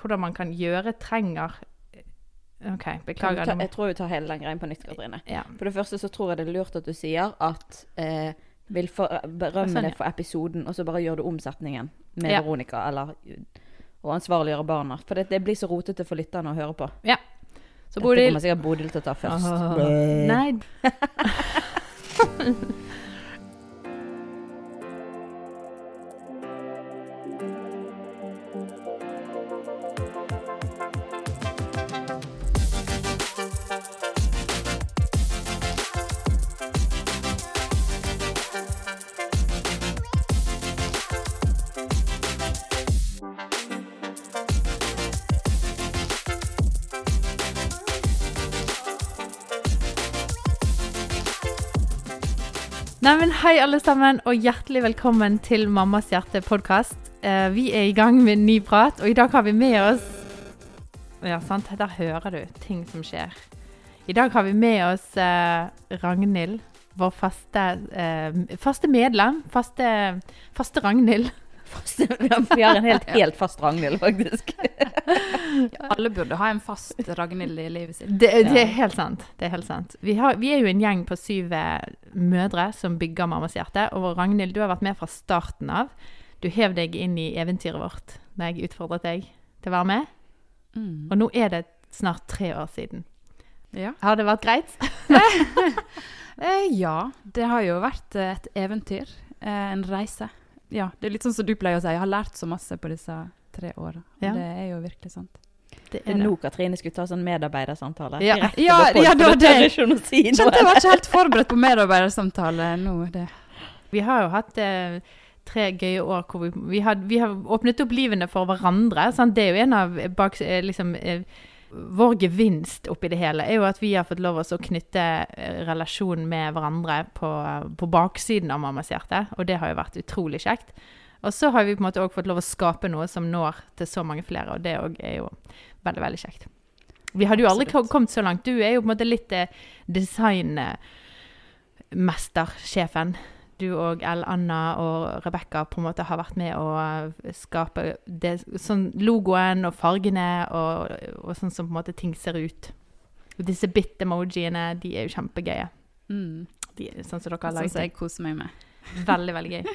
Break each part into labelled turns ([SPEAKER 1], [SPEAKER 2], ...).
[SPEAKER 1] hvordan man kan gjøre, trenger OK, beklager.
[SPEAKER 2] ta, jeg tror vi tar hele den greien på nytt, Katrine.
[SPEAKER 1] Ja.
[SPEAKER 2] For det første så tror jeg det er lurt at du sier at eh, vil for, berømme
[SPEAKER 1] Sånn, ja.
[SPEAKER 2] deg for episoden, og så bare gjør du omsetningen med
[SPEAKER 1] Ja.
[SPEAKER 2] Veronica, eller og ansvarliggjøre barna. For det, det blir så rotete for lytterne å høre på.
[SPEAKER 1] ja. Så
[SPEAKER 2] Dette
[SPEAKER 1] Bodil
[SPEAKER 2] kommer sikkert Bodil til å ta først.
[SPEAKER 1] Oh. Nei. Hei, alle sammen, og hjertelig velkommen til Mammas hjerte-podkast. Eh, vi er i gang med en ny prat, og i dag har vi med oss Ja, sant, der hører du ting som skjer. I dag har vi med oss eh, Ragnhild, vår faste, eh, faste medlem. Faste, faste Ragnhild.
[SPEAKER 2] Vi har en helt, helt fast Ragnhild, faktisk.
[SPEAKER 3] Alle burde ha en fast Ragnhild i livet sitt.
[SPEAKER 1] Det, det er helt sant. Det er helt sant. Vi, har, vi er jo en gjeng på syv eh, mødre som bygger Mammas hjerte. Og Ragnhild, du har vært med fra starten av. Du hev deg inn i eventyret vårt da jeg utfordret deg til å være med.
[SPEAKER 3] Mm.
[SPEAKER 1] Og nå er det snart tre år siden.
[SPEAKER 3] Ja.
[SPEAKER 1] Har det vært greit?
[SPEAKER 3] Eh, ja, det har jo vært eh, et eventyr. En reise. Ja, det er litt sånn som du pleier å si. Jeg har lært så masse på disse tre åra.
[SPEAKER 1] Ja.
[SPEAKER 3] Det er jo virkelig sant.
[SPEAKER 1] Det
[SPEAKER 2] er nå Katrine skulle ta sånn medarbeidersamtale.
[SPEAKER 1] Ja.
[SPEAKER 2] Direkte
[SPEAKER 3] Ja,
[SPEAKER 2] på
[SPEAKER 3] ja, det var
[SPEAKER 2] det si
[SPEAKER 3] Skjønte jeg var ikke helt forberedt på medarbeidersamtale nå. Det.
[SPEAKER 1] Vi har jo hatt eh, tre gøye år hvor vi, vi, har, vi har åpnet opp livene for hverandre. Sant? Det er jo en av bak, eh, liksom, eh, Vår gevinst oppi det hele er jo at vi har fått lov oss å knytte relasjonen med hverandre på, på baksiden av Mammas hjerte. Og det har jo vært utrolig kjekt. Og så har vi på en måte også fått lov å skape noe som når til så mange flere, og det òg er jo veldig, veldig kjekt. Vi hadde jo aldri
[SPEAKER 3] Absolutt.
[SPEAKER 1] kommet så langt. Du er jo på en måte litt eh, designmestersjefen. Du og El Anna og Rebekka på en måte har vært med å skape det, sånn logoen og fargene og, og sånn som på en måte ting ser ut. Og disse bit-emojiene, de er jo kjempegøye.
[SPEAKER 3] Mm.
[SPEAKER 1] De, sånn som dere har
[SPEAKER 3] Sånn
[SPEAKER 1] laget.
[SPEAKER 3] som jeg koser meg med.
[SPEAKER 1] Veldig, veldig gøy.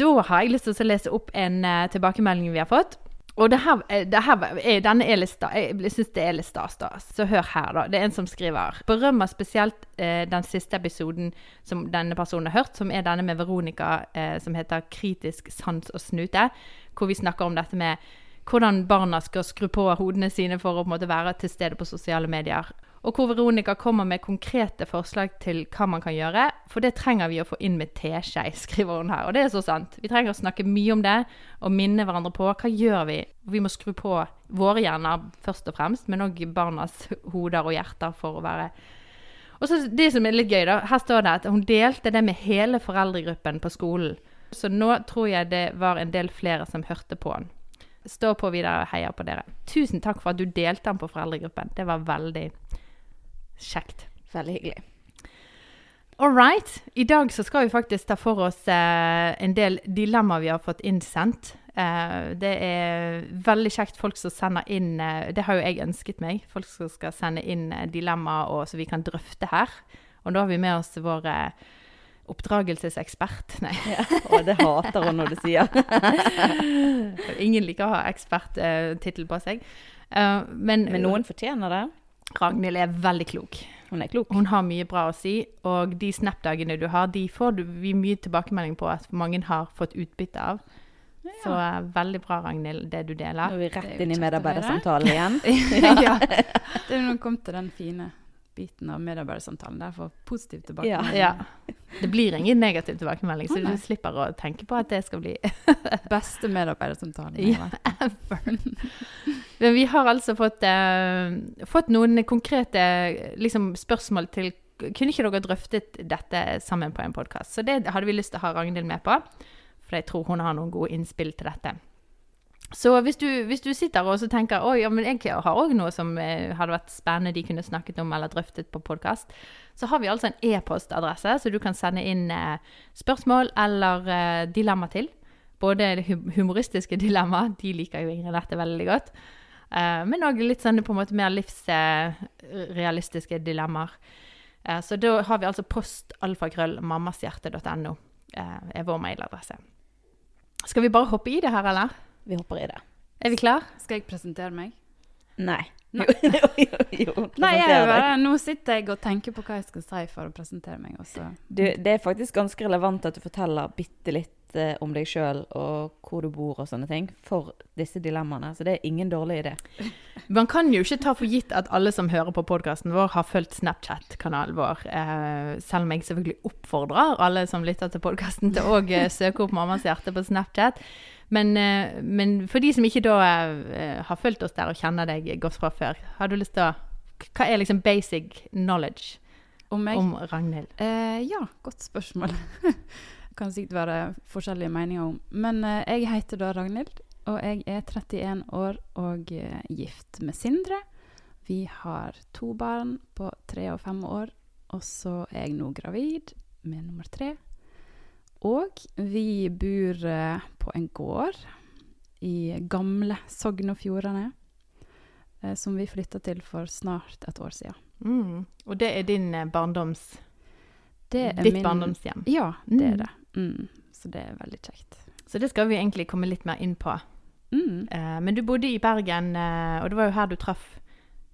[SPEAKER 1] Da har jeg lyst til å lese opp en uh, tilbakemelding vi har fått. Og det her, eh, det her er, denne er litt stas. Jeg syns det er litt stas, da. Så hør her, da. Det er en som skriver. Berømmer spesielt eh, den siste episoden som denne personen har hørt, som er denne med Veronica, eh, som heter 'Kritisk sans og snute', hvor vi snakker om dette med hvordan barna skal skru på hodene sine for å måte være til stede på sosiale medier. Og hvor Veronica kommer med konkrete forslag til hva man kan gjøre. For det trenger vi å få inn med teskje, skriver hun her. Og det er så sant. Vi trenger å snakke mye om det og minne hverandre på hva gjør vi. Vi må skru på våre hjerner først og fremst, men òg barnas hoder og hjerter for å være og så Det som er litt gøy, da. Her står det at hun delte det med hele foreldregruppen på skolen. Så nå tror jeg det var en del flere som hørte på den. Stå på videre, og heier på dere. Tusen takk for at du delte den på foreldregruppen. Det var veldig kjekt.
[SPEAKER 2] Veldig hyggelig.
[SPEAKER 1] All right. I dag så skal vi faktisk ta for oss eh, en del dilemmaer vi har fått innsendt. Eh, det er veldig kjekt folk som sender inn eh, Det har jo jeg ønsket meg. Folk som skal sende inn eh, dilemmaer så vi kan drøfte her. Og da har vi med oss vår eh, oppdragelsesekspert. Nei,
[SPEAKER 2] Ja. Og det hater hun når du sier.
[SPEAKER 1] ingen liker å ha eksperttittel på seg. Uh, men,
[SPEAKER 2] Men noen fortjener det.
[SPEAKER 1] Ragnhild er veldig klok.
[SPEAKER 2] Hun er klok.
[SPEAKER 1] Hun har mye bra å si, og de Snap-dagene du har, de får du vi mye tilbakemelding på at mange har fått utbytte av. Så eh, veldig bra, Ragnhild, det du deler.
[SPEAKER 2] Nå er vi
[SPEAKER 3] er
[SPEAKER 2] rett inn i medarbeidersamtalen igjen.
[SPEAKER 3] ja. Det er når vi kom til den fine biten av medarbeidersamtalen. Der får positiv tilbakemelding.
[SPEAKER 1] Ja. Det blir ingen negativ tilbakemelding, så du slipper å tenke på at det skal bli
[SPEAKER 3] Beste medarbeidersamtalen.
[SPEAKER 1] Ja.
[SPEAKER 3] ever.
[SPEAKER 1] Men vi har altså fått, eh, fått noen konkrete liksom, spørsmål til Kunne ikke dere drøftet dette sammen på en podkast? Så det hadde vi lyst til å ha Ragnhild med på. For jeg tror hun har noen gode innspill til dette. Så hvis du, hvis du sitter og tenker oi, ja, jeg har òg noe som eh, hadde vært spennende de kunne snakket om eller drøftet på podkast, så har vi altså en e-postadresse så du kan sende inn eh, spørsmål eller eh, dilemma til Både humoristiske dilemma, de liker jo Ingrid Nette veldig godt. Men òg litt sånn på en måte mer livsrealistiske dilemmaer. Så da har vi altså postalfakrøllmammashjerte.no er vår mailadresse. Skal vi bare hoppe i det her, eller?
[SPEAKER 2] Vi hopper i det.
[SPEAKER 1] Er vi klar?
[SPEAKER 3] Skal jeg presentere meg?
[SPEAKER 2] Nei.
[SPEAKER 3] Nei.
[SPEAKER 2] Jo, jo, jo.
[SPEAKER 3] Nei, jeg er bare, nå sitter jeg og tenker på hva jeg skal si for å presentere meg.
[SPEAKER 2] Du, det er faktisk ganske relevant at du forteller bitte litt eh, om deg sjøl og hvor du bor og sånne ting, for disse dilemmaene. Så det er ingen dårlig idé.
[SPEAKER 1] Man kan jo ikke ta for gitt at alle som hører på podkasten vår, har fulgt Snapchat-kanalen vår. Eh, selv om jeg selvfølgelig oppfordrer alle som lytter til podkasten til å eh, søke opp Mammas hjerte på Snapchat. Men, eh, men for de som ikke da eh, har fulgt oss der og kjenner deg godt fra før, har du lyst til å Hva er liksom basic knowledge
[SPEAKER 3] Om meg?
[SPEAKER 1] om Ragnhild?
[SPEAKER 3] Eh, ja, godt spørsmål. kan sikkert være forskjellige meninger om. Men eh, jeg heter da Ragnhild, og jeg er 31 år og eh, gift med Sindre. Vi har to barn på tre og fem år, og så er jeg nå gravid med nummer tre. Og vi bor eh, på en gård i gamle Sogn og Fjordane, eh, som vi flytta til for snart et år siden.
[SPEAKER 1] Mm. Og det er din eh, barndoms...
[SPEAKER 3] Det er
[SPEAKER 1] ditt
[SPEAKER 3] min-
[SPEAKER 1] barndomshjem.
[SPEAKER 3] Ja, det er
[SPEAKER 1] Mm.
[SPEAKER 3] det. Mm. Så det er veldig kjekt.
[SPEAKER 1] Så det skal vi egentlig komme litt mer inn på.
[SPEAKER 3] Mm.
[SPEAKER 1] Eh, men du bodde i Bergen, og det var jo her du traff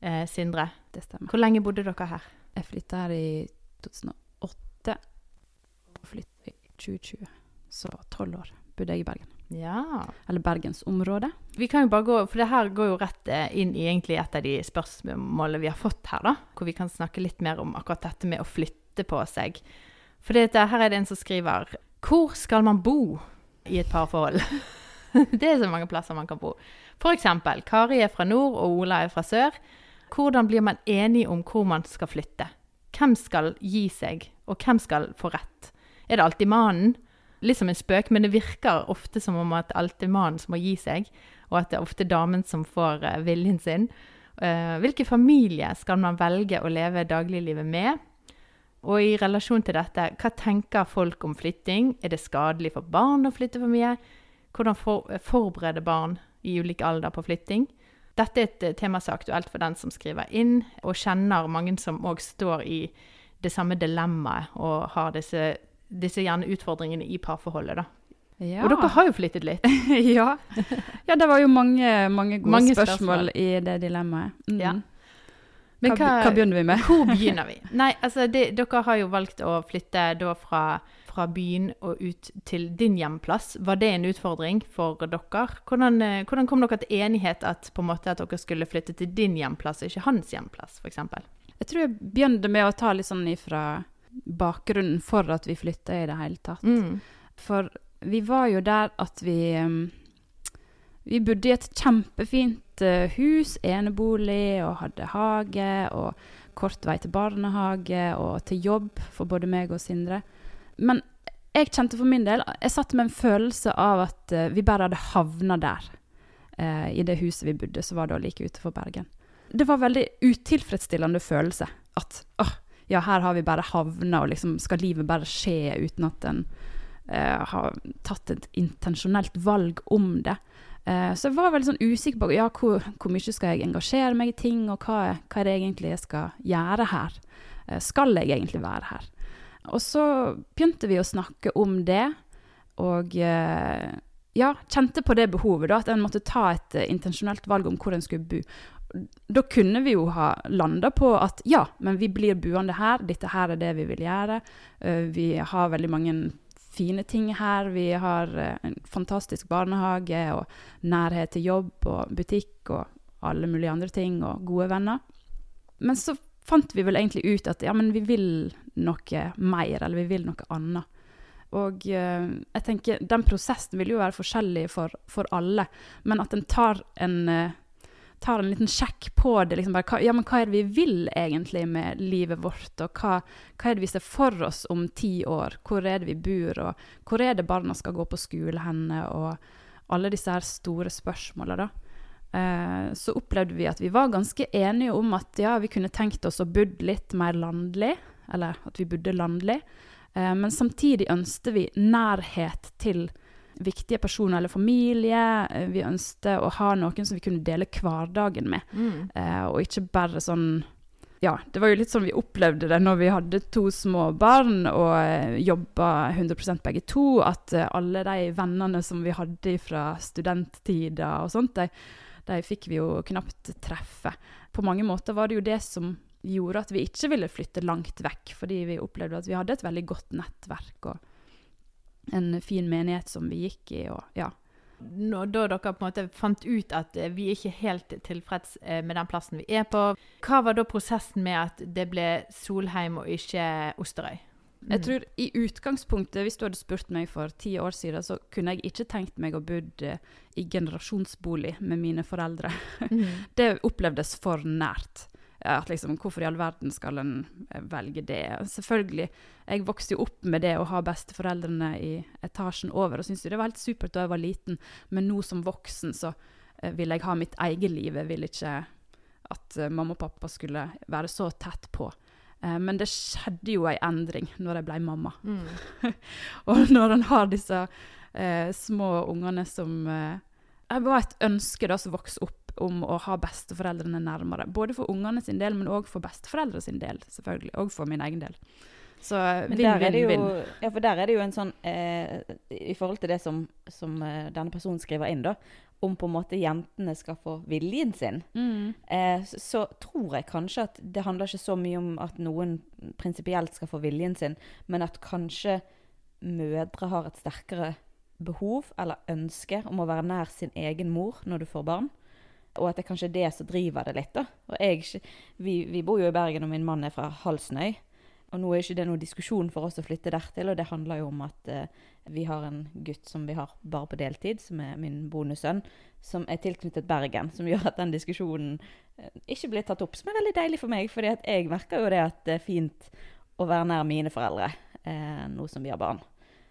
[SPEAKER 1] eh, Sindre.
[SPEAKER 3] Det stemmer.
[SPEAKER 1] Hvor lenge bodde dere her?
[SPEAKER 3] Jeg flytta her i 2008 og flytta 2020. Så tolv år bodde jeg i Bergen.
[SPEAKER 1] Ja.
[SPEAKER 3] Eller bergensområdet.
[SPEAKER 1] Vi kan jo bare gå, for det her går jo rett eh, inn i egentlig et av de spørsmålene vi har fått her, da. Hvor vi kan snakke litt mer om akkurat dette med å flytte på seg. For her er det en som skriver Hvor skal man bo i et parforhold? det er så mange plasser man kan bo. Eksempel, Kari er fra nord og Ola er fra sør. Hvordan blir man enig om hvor man skal flytte? Hvem skal gi seg, og hvem skal få rett? Er det alltid mannen? Litt som en spøk, men det virker ofte som om at det alltid er mannen som må gi seg, og at det er ofte damen som får eh, viljen sin. Eh, hvilken familie skal man velge å leve dagliglivet med? Og i relasjon til dette, hva tenker folk om flytting? Er det skadelig for barn å flytte for mye? Hvordan for, forberede barn i ulik alder på flytting? Dette er et eh, tema som er aktuelt for den som skriver inn, og kjenner mange som òg står i det samme dilemmaet og har disse, disse gjerne utfordringene i parforholdet. da.
[SPEAKER 3] Ja.
[SPEAKER 1] Og dere har jo flyttet litt.
[SPEAKER 3] ja. ja, det var jo mange, mange gode
[SPEAKER 1] Mange
[SPEAKER 3] spørsmål.
[SPEAKER 1] spørsmål.
[SPEAKER 3] i det dilemmaet. Mm.
[SPEAKER 1] Ja. Men
[SPEAKER 3] hva, hva begynner vi med?
[SPEAKER 1] Hvor begynner vi? Nei, altså det, Dere har jo valgt å flytte da fra, fra byen og ut til din hjemplass. Var det en utfordring for dere? Hvordan, eh, hvordan kom dere til enighet at, på en måte, at dere skulle flytte til din hjemplass, og ikke hans hjemplass, f.eks.?
[SPEAKER 3] Jeg tror jeg begynte med å ta litt sånn ifra bakgrunnen for at vi flytta i det hele tatt.
[SPEAKER 1] Mm.
[SPEAKER 3] For vi var jo der at vi um, Vi bodde i et kjempefint eh, hus, enebolig, og hadde hage og kort vei til barnehage og til jobb for både meg og Sindre. Men jeg kjente for min del Jeg satt med en følelse av at eh, vi bare hadde havna der. eh, I det huset vi bodde, som var det like utenfor Bergen. Det var veldig utilfredsstillende følelse. At åh, ja, her har vi bare havna, og liksom skal livet bare skje uten at en eh, har tatt et intensjonelt valg om det. Eh, så jeg var veldig sånn usikker på ja, hvor, hvor mye skal jeg engasjere meg i ting, og hva, hva er det egentlig jeg skal gjøre her? Eh, skal jeg egentlig være her? Og så begynte vi å snakke om det, og eh, ja, kjente på det behovet, da, at en måtte ta et uh, intensjonelt valg om hvor en skulle bo. Da kunne vi jo ha landa på at ja, men vi blir buende her, dette her er det vi vil gjøre. Eh, vi har veldig mange fine ting her. Vi har eh, en fantastisk barnehage og nærhet til jobb og butikk og alle mulige andre ting, og gode venner. Men så fant vi vel egentlig ut at ja, men vi vil noe mer, eller vi vil noe annet. Og eh, jeg tenker, den prosessen vil jo være forskjellig for, for alle, men at en tar en, tar en liten sjekk på det, liksom bare, ja, men hva er det vi vil egentlig med livet vårt, og hva, hva er det vi ser for oss om ti år, hvor er det vi bor, og hvor er det barna skal gå på skole henne, og alle disse her store spørsmåla, da. Eh, så opplevde vi at vi var ganske enige om at ja, vi kunne tenkt oss å bodde litt mer landlig, eller at vi bodde landlig. Eh, men samtidig ønsket vi nærhet til viktige personer eller familie. Eh, Vi ønsket å ha noen som vi kunne dele hverdagen med,
[SPEAKER 1] Mm.
[SPEAKER 3] eh, og ikke bare sånn ja, det var jo litt sånn vi opplevde det når vi hadde to små barn og eh, jobba 100 begge to, at alle de vennene som vi hadde fra studenttida og sånt, de, de fikk vi jo knapt treffe. På mange måter var det jo det som gjorde at vi ikke ville flytte langt vekk, fordi vi opplevde at vi hadde et veldig godt nettverk og en fin menighet som vi gikk i, og ja.
[SPEAKER 1] Når, da dere på en måte fant ut at vi ikke er helt tilfreds eh, med den plassen vi er på, hva var da prosessen med at det ble Solheim og ikke Osterøy?
[SPEAKER 3] Jeg tror i utgangspunktet, hvis du hadde spurt meg for ti år siden, så kunne jeg ikke tenkt meg å bodd eh, i generasjonsbolig med mine foreldre.
[SPEAKER 1] Mm.
[SPEAKER 3] Det opplevdes for nært. At liksom, Hvorfor i all verden skal en eh, velge det? Selvfølgelig, jeg vokste jo opp med det å ha besteforeldrene i etasjen over, og syntes jo det var helt supert da jeg var liten, men nå som voksen så eh, vil jeg ha mitt eget liv. Jeg vil ikke at eh, mamma og pappa skulle være så tett på. Eh, men det skjedde jo ei endring når jeg ble mamma.
[SPEAKER 1] Mm.
[SPEAKER 3] Og når en har disse eh, små ungene som eh, Det var et ønske da som vokste opp om å ha besteforeldrene nærmere. Både for ungene sin del, men òg for besteforeldre sin del, selvfølgelig. Og for min egen del. Så
[SPEAKER 2] det jo,
[SPEAKER 3] vinn-vinn-vinn.
[SPEAKER 2] ja, for der er det jo en sånn eh, I forhold til det som, som eh, denne personen skriver inn, da, om på en måte jentene skal få viljen sin,
[SPEAKER 3] Mm.
[SPEAKER 2] eh, så, så tror jeg kanskje at det handler ikke så mye om at noen prinsipielt skal få viljen sin, men at kanskje mødre har et sterkere behov eller ønske om å være nær sin egen mor når du får barn. Og at det kanskje er det som driver det litt. da. Og jeg, vi, vi bor jo i Bergen, og min mann er fra Halsnøy. Og nå er ikke det noen diskusjon for oss å flytte dertil, og det handler jo om at eh, vi har en gutt som vi har bare på deltid, som er min bonussønn, som er tilknyttet Bergen, som gjør at den diskusjonen eh, ikke blir tatt opp. Som er veldig deilig for meg, fordi jeg merker jo det at det er fint å være nær mine foreldre eh, nå som vi har barn.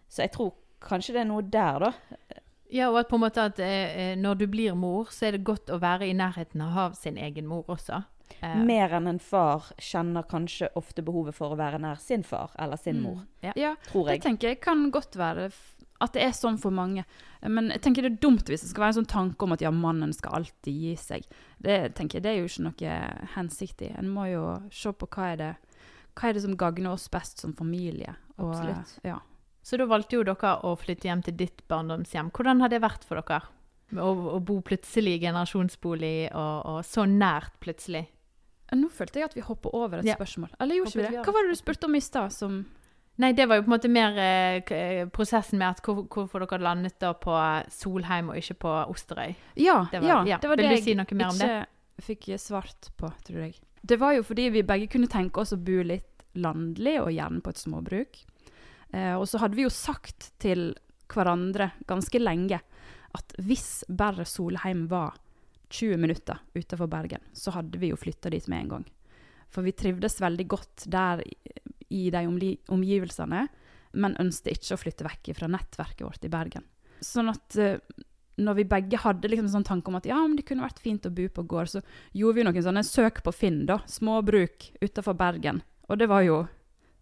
[SPEAKER 2] Så jeg tror kanskje det er noe der, da.
[SPEAKER 1] Ja, og at på en måte at eh, når du blir mor, så er det godt å være i nærheten av sin egen mor også. Eh,
[SPEAKER 2] Mer enn en far kjenner kanskje ofte behovet for å være nær sin far eller sin mor,
[SPEAKER 1] ja.
[SPEAKER 3] Ja,
[SPEAKER 2] tror
[SPEAKER 3] det
[SPEAKER 2] jeg.
[SPEAKER 3] tenker jeg kan godt være at det er sånn for mange. Men jeg tenker det er dumt hvis det skal være en sånn tanke om at ja, mannen skal alltid gi seg. Det tenker jeg, det er jo ikke noe hensikt i. En må jo se på hva er det, hva er det som gagner oss best som familie. Og,
[SPEAKER 2] Absolutt.
[SPEAKER 3] Ja.
[SPEAKER 1] Så da valgte jo dere å flytte hjem til ditt barndomshjem. Hvordan har det vært for dere? Å, å bo plutselig i generasjonsbolig, og, og så nært plutselig.
[SPEAKER 3] Nå følte jeg at vi hoppa over et
[SPEAKER 1] Ja.
[SPEAKER 3] spørsmål. Eller gjorde ikke vi det? Hva var det du spurte om i stad som
[SPEAKER 1] Nei, det var jo på en måte mer eh, eh, prosessen med at hvor, hvorfor dere landet da på Solheim og ikke på Osterøy.
[SPEAKER 3] Ja,
[SPEAKER 1] Det var-
[SPEAKER 3] ja,
[SPEAKER 1] ja.
[SPEAKER 3] det var
[SPEAKER 1] Vil
[SPEAKER 3] det
[SPEAKER 1] du si noe mer om det?
[SPEAKER 3] ikke fikk svart på, tror jeg. Det var jo fordi vi begge kunne tenke oss å bo litt landlig, og gjerne på et småbruk. Eh, og så hadde vi jo sagt til hverandre ganske lenge at hvis bare Solheim var 20 minutter utenfor Bergen, så hadde vi jo flytta dit med en gang. For vi trivdes veldig godt der i, de omgivelsene, men ønsket ikke å flytte vekk fra nettverket vårt i Bergen. Sånn at eh, når vi begge hadde liksom sånn tanke om at ja, om det kunne vært fint å bo på gård, så gjorde vi noen sånne søk på Finn, da. Småbruk utenfor Bergen. Og det var jo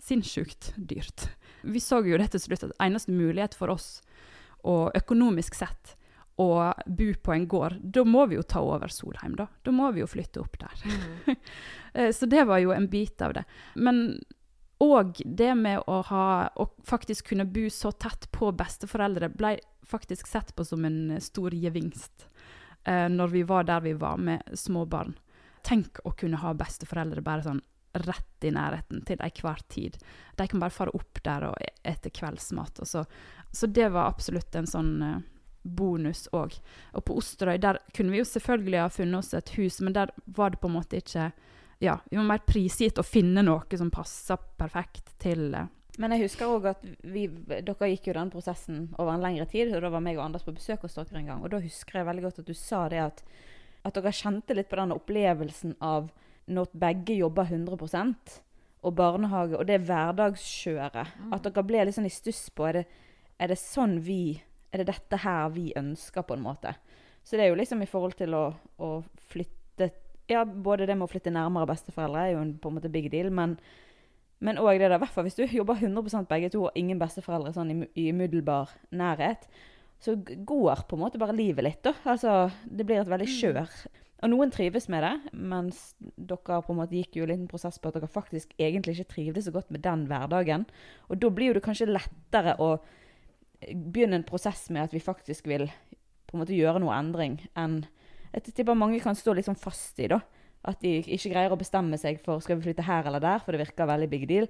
[SPEAKER 3] sinnssykt dyrt. Vi så jo det til slutt at eneste mulighet for oss, og økonomisk sett, å bo på en gård, da må vi jo ta over Solheim, da. Da må vi jo flytte opp der. Mm. Så det var jo en bit av det. Men òg det med å ha Å faktisk kunne bo så tett på besteforeldre ble faktisk sett på som en eh, stor gevinst eh, når vi var der vi var med små barn. Tenk å kunne ha besteforeldre bare sånn rett i nærheten til enhver tid. De kan bare fare opp der og e- ete kveldsmat. Og så, så det var absolutt en sånn eh, bonus òg. Og på Osterøy der kunne vi jo selvfølgelig ha funnet oss et hus, men der var det på en måte ikke Ja, vi var mer prisgitt å finne noe som passer perfekt til eh,
[SPEAKER 2] Men jeg husker òg at vi, dere gikk jo den prosessen over en lengre tid. og Da var meg og Anders på besøk hos dere en gang. Og da husker jeg veldig godt at du sa det at, at dere kjente litt på den opplevelsen av når begge jobber 100% og barnehage, og det hverdagskjøret. At dere ble litt sånn i stuss på er det, er det sånn vi Er det dette her vi ønsker, på en måte? Så det er jo liksom i forhold til å, å flytte Ja, både det med å flytte nærmere besteforeldre er jo en, på en måte big deal, men men òg det der, hvert fall hvis du jobber 100 begge to og ingen besteforeldre sånn i, i umiddelbar nærhet, så går på en måte bare livet litt, da. Altså, det blir et veldig skjør. Og noen trives med det, mens dere på en måte gikk jo en liten prosess på at dere faktisk egentlig ikke trivdes så godt med den hverdagen. Og da blir jo det kanskje lettere å begynne en prosess med at vi faktisk vil på en måte gjøre noe endring, enn jeg tipper mange kan stå litt sånn fast i, da. At de ikke greier å bestemme seg for skal vi flytte her eller der, for det virker veldig big deal.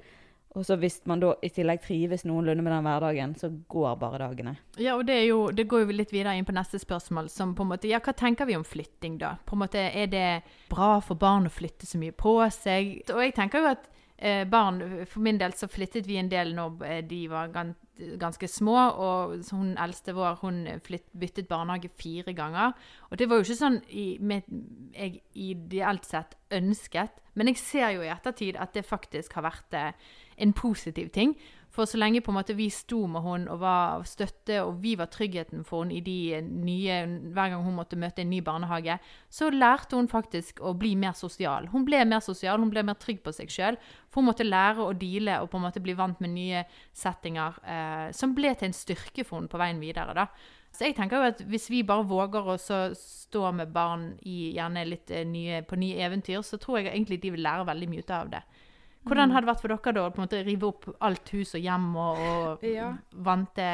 [SPEAKER 2] Og så hvis man da i tillegg trives noenlunde med den hverdagen, så går bare dagene.
[SPEAKER 1] Ja, og det, jo, det går jo litt videre inn på neste spørsmål, som på en måte Ja, hva tenker vi om flytting, da? På en måte, Er det bra for barn å flytte så mye på seg? Og jeg tenker jo at eh, barn For min del så flyttet vi en del når eh, de var gan ganske små, og hun eldste vår hun flytt, byttet barnehage fire ganger. Og det var jo ikke sånn i, med, jeg ideelt sett ønsket, men jeg ser jo i ettertid at det faktisk har vært eh, en positiv ting. For så lenge på en måte vi sto med henne og var støtte, og vi var tryggheten for henne i de nye, hver gang hun måtte møte en ny barnehage, så lærte hun faktisk å bli mer sosial. Hun ble mer sosial, hun ble mer trygg på seg sjøl. For hun måtte lære å deale og på en måte bli vant med nye settinger, eh, som ble til en styrke for henne på veien videre. da. Så jeg tenker jo at hvis vi bare våger å stå med barn i gjerne litt eh, nye, på nye eventyr, så tror jeg egentlig de vil lære veldig mye ut av det. Hvordan hadde det vært for dere da å på en måte rive opp alt hus og hjem og, og
[SPEAKER 3] Ja.
[SPEAKER 1] vante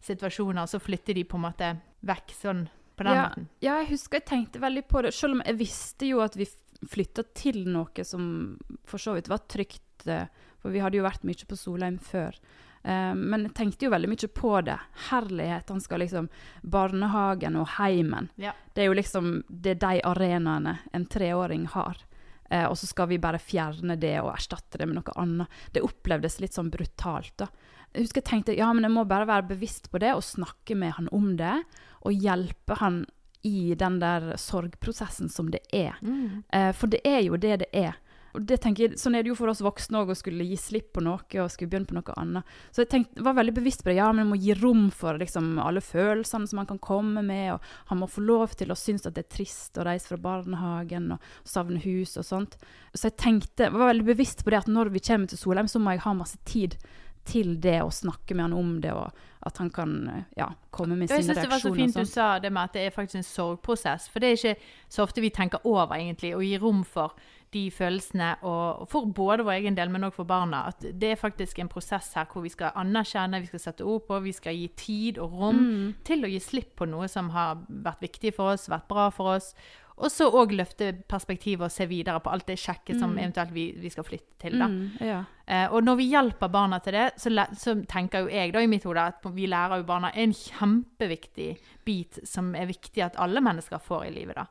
[SPEAKER 1] situasjoner, og så flytte de på en måte vekk sånn på den
[SPEAKER 3] ja,
[SPEAKER 1] måten?
[SPEAKER 3] ja, jeg husker jeg tenkte veldig på det, selv om jeg visste jo at vi flytta til noe som for så vidt var trygt, eh, for vi hadde jo vært mye på Solheim før. Eh, Men jeg tenkte jo veldig mye på det. Herlighet, han skal liksom Barnehagen og heimen.
[SPEAKER 1] Ja.
[SPEAKER 3] Det er jo liksom det er de arenaene en treåring har. Eh, og så skal vi bare fjerne det og erstatte det med noe annet. Det opplevdes litt sånn brutalt, da. Jeg husker jeg tenkte ja, men jeg må bare være bevisst på det og snakke med han om det. Og hjelpe han i den der sorgprosessen som det er.
[SPEAKER 1] Mm.
[SPEAKER 3] Eh, for det er jo det det er. Og det tenker jeg, Sånn er det jo for oss voksne òg, å skulle gi slipp på noe og skulle begynne på noe annet. Så jeg tenkte, var veldig bevisst på det. Ja, men må gi rom for liksom, alle følelsene som han kan komme med. og Han må få lov til å synes at det er trist å reise fra barnehagen og savne hus og sånt. Så jeg tenkte, var veldig bevisst på det at når vi kommer til Solheim, så må jeg ha masse tid til det og snakke med han om det, og at han kan ja, komme med
[SPEAKER 1] Jeg
[SPEAKER 3] sine
[SPEAKER 1] synes det var så fint du sa det med at det er faktisk en sorgprosess. For det er ikke så ofte vi tenker over, egentlig, å gi rom for de følelsene, og for både vår egen del, men også for barna. At det er faktisk en prosess her hvor vi skal anerkjenne, vi skal sette ord på, vi skal gi tid og rom
[SPEAKER 3] Mm.
[SPEAKER 1] til å gi slipp på noe som har vært viktig for oss, vært bra for oss. Og så òg løfte perspektivet og se videre på alt det kjekke som
[SPEAKER 3] Mm.
[SPEAKER 1] eventuelt vi, vi skal flytte til. da.
[SPEAKER 3] Mm, ja.
[SPEAKER 1] Eh, og når vi hjelper barna til det, så, så tenker jo jeg da i mitt hode at vi lærer jo barna en kjempeviktig bit som er viktig at alle mennesker får i livet. da.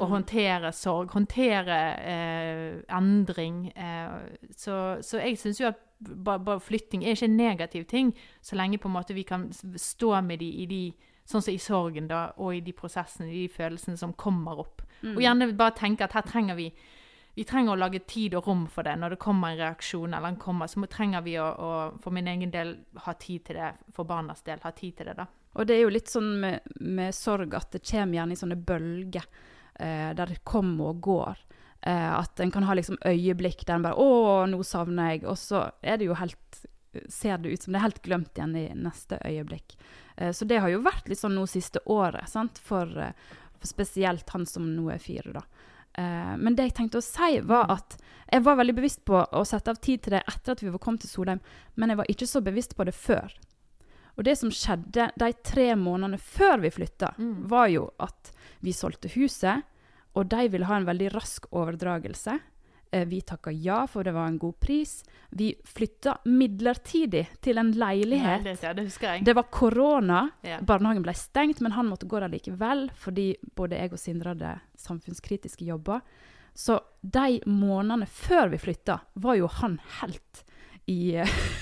[SPEAKER 1] Å håndtere sorg, håndtere eh, endring. Eh, så, så jeg syns jo at ba, ba, flytting er ikke en negativ ting, så lenge på en måte vi kan stå med de i de Sånn som i sorgen, da, og i de prosessene, i de følelsene som kommer opp.
[SPEAKER 3] Mm.
[SPEAKER 1] Og gjerne bare tenke at her trenger vi vi trenger å lage tid og rom for det. Når det kommer en reaksjon, eller den kommer, så trenger vi å, å, for min egen del, ha tid til det. For barnas del, ha tid til det, da.
[SPEAKER 3] Og det er jo litt sånn med, med sorg at det kommer gjerne i sånne bølger, eh, der det kommer og går. Eh, at en kan ha liksom øyeblikk der en bare 'Å, nå savner jeg', og så er det jo helt Ser det ut som det er helt glemt igjen i neste øyeblikk. Eh, så det har jo vært litt sånn nå siste året, sant, for, eh, for spesielt han som nå er fire, da. Eh, men det jeg tenkte å si, var at jeg var veldig bevisst på å sette av tid til det etter at vi var kommet til Solheim, men jeg var ikke så bevisst på det før. Og det som skjedde de tre månedene før vi flytta,
[SPEAKER 1] Mm.
[SPEAKER 3] var jo at vi solgte huset, og de ville ha en veldig rask overdragelse. Eh, Vi takka ja, for det var en god pris. Vi flytta midlertidig til en leilighet.
[SPEAKER 1] Det, ja, det husker jeg.
[SPEAKER 3] Det var korona.
[SPEAKER 1] Ja.
[SPEAKER 3] Barnehagen ble stengt, men han måtte gå der likevel fordi både jeg og Sindre hadde samfunnskritiske jobber. Så de månedene før vi flytta, var jo han helt i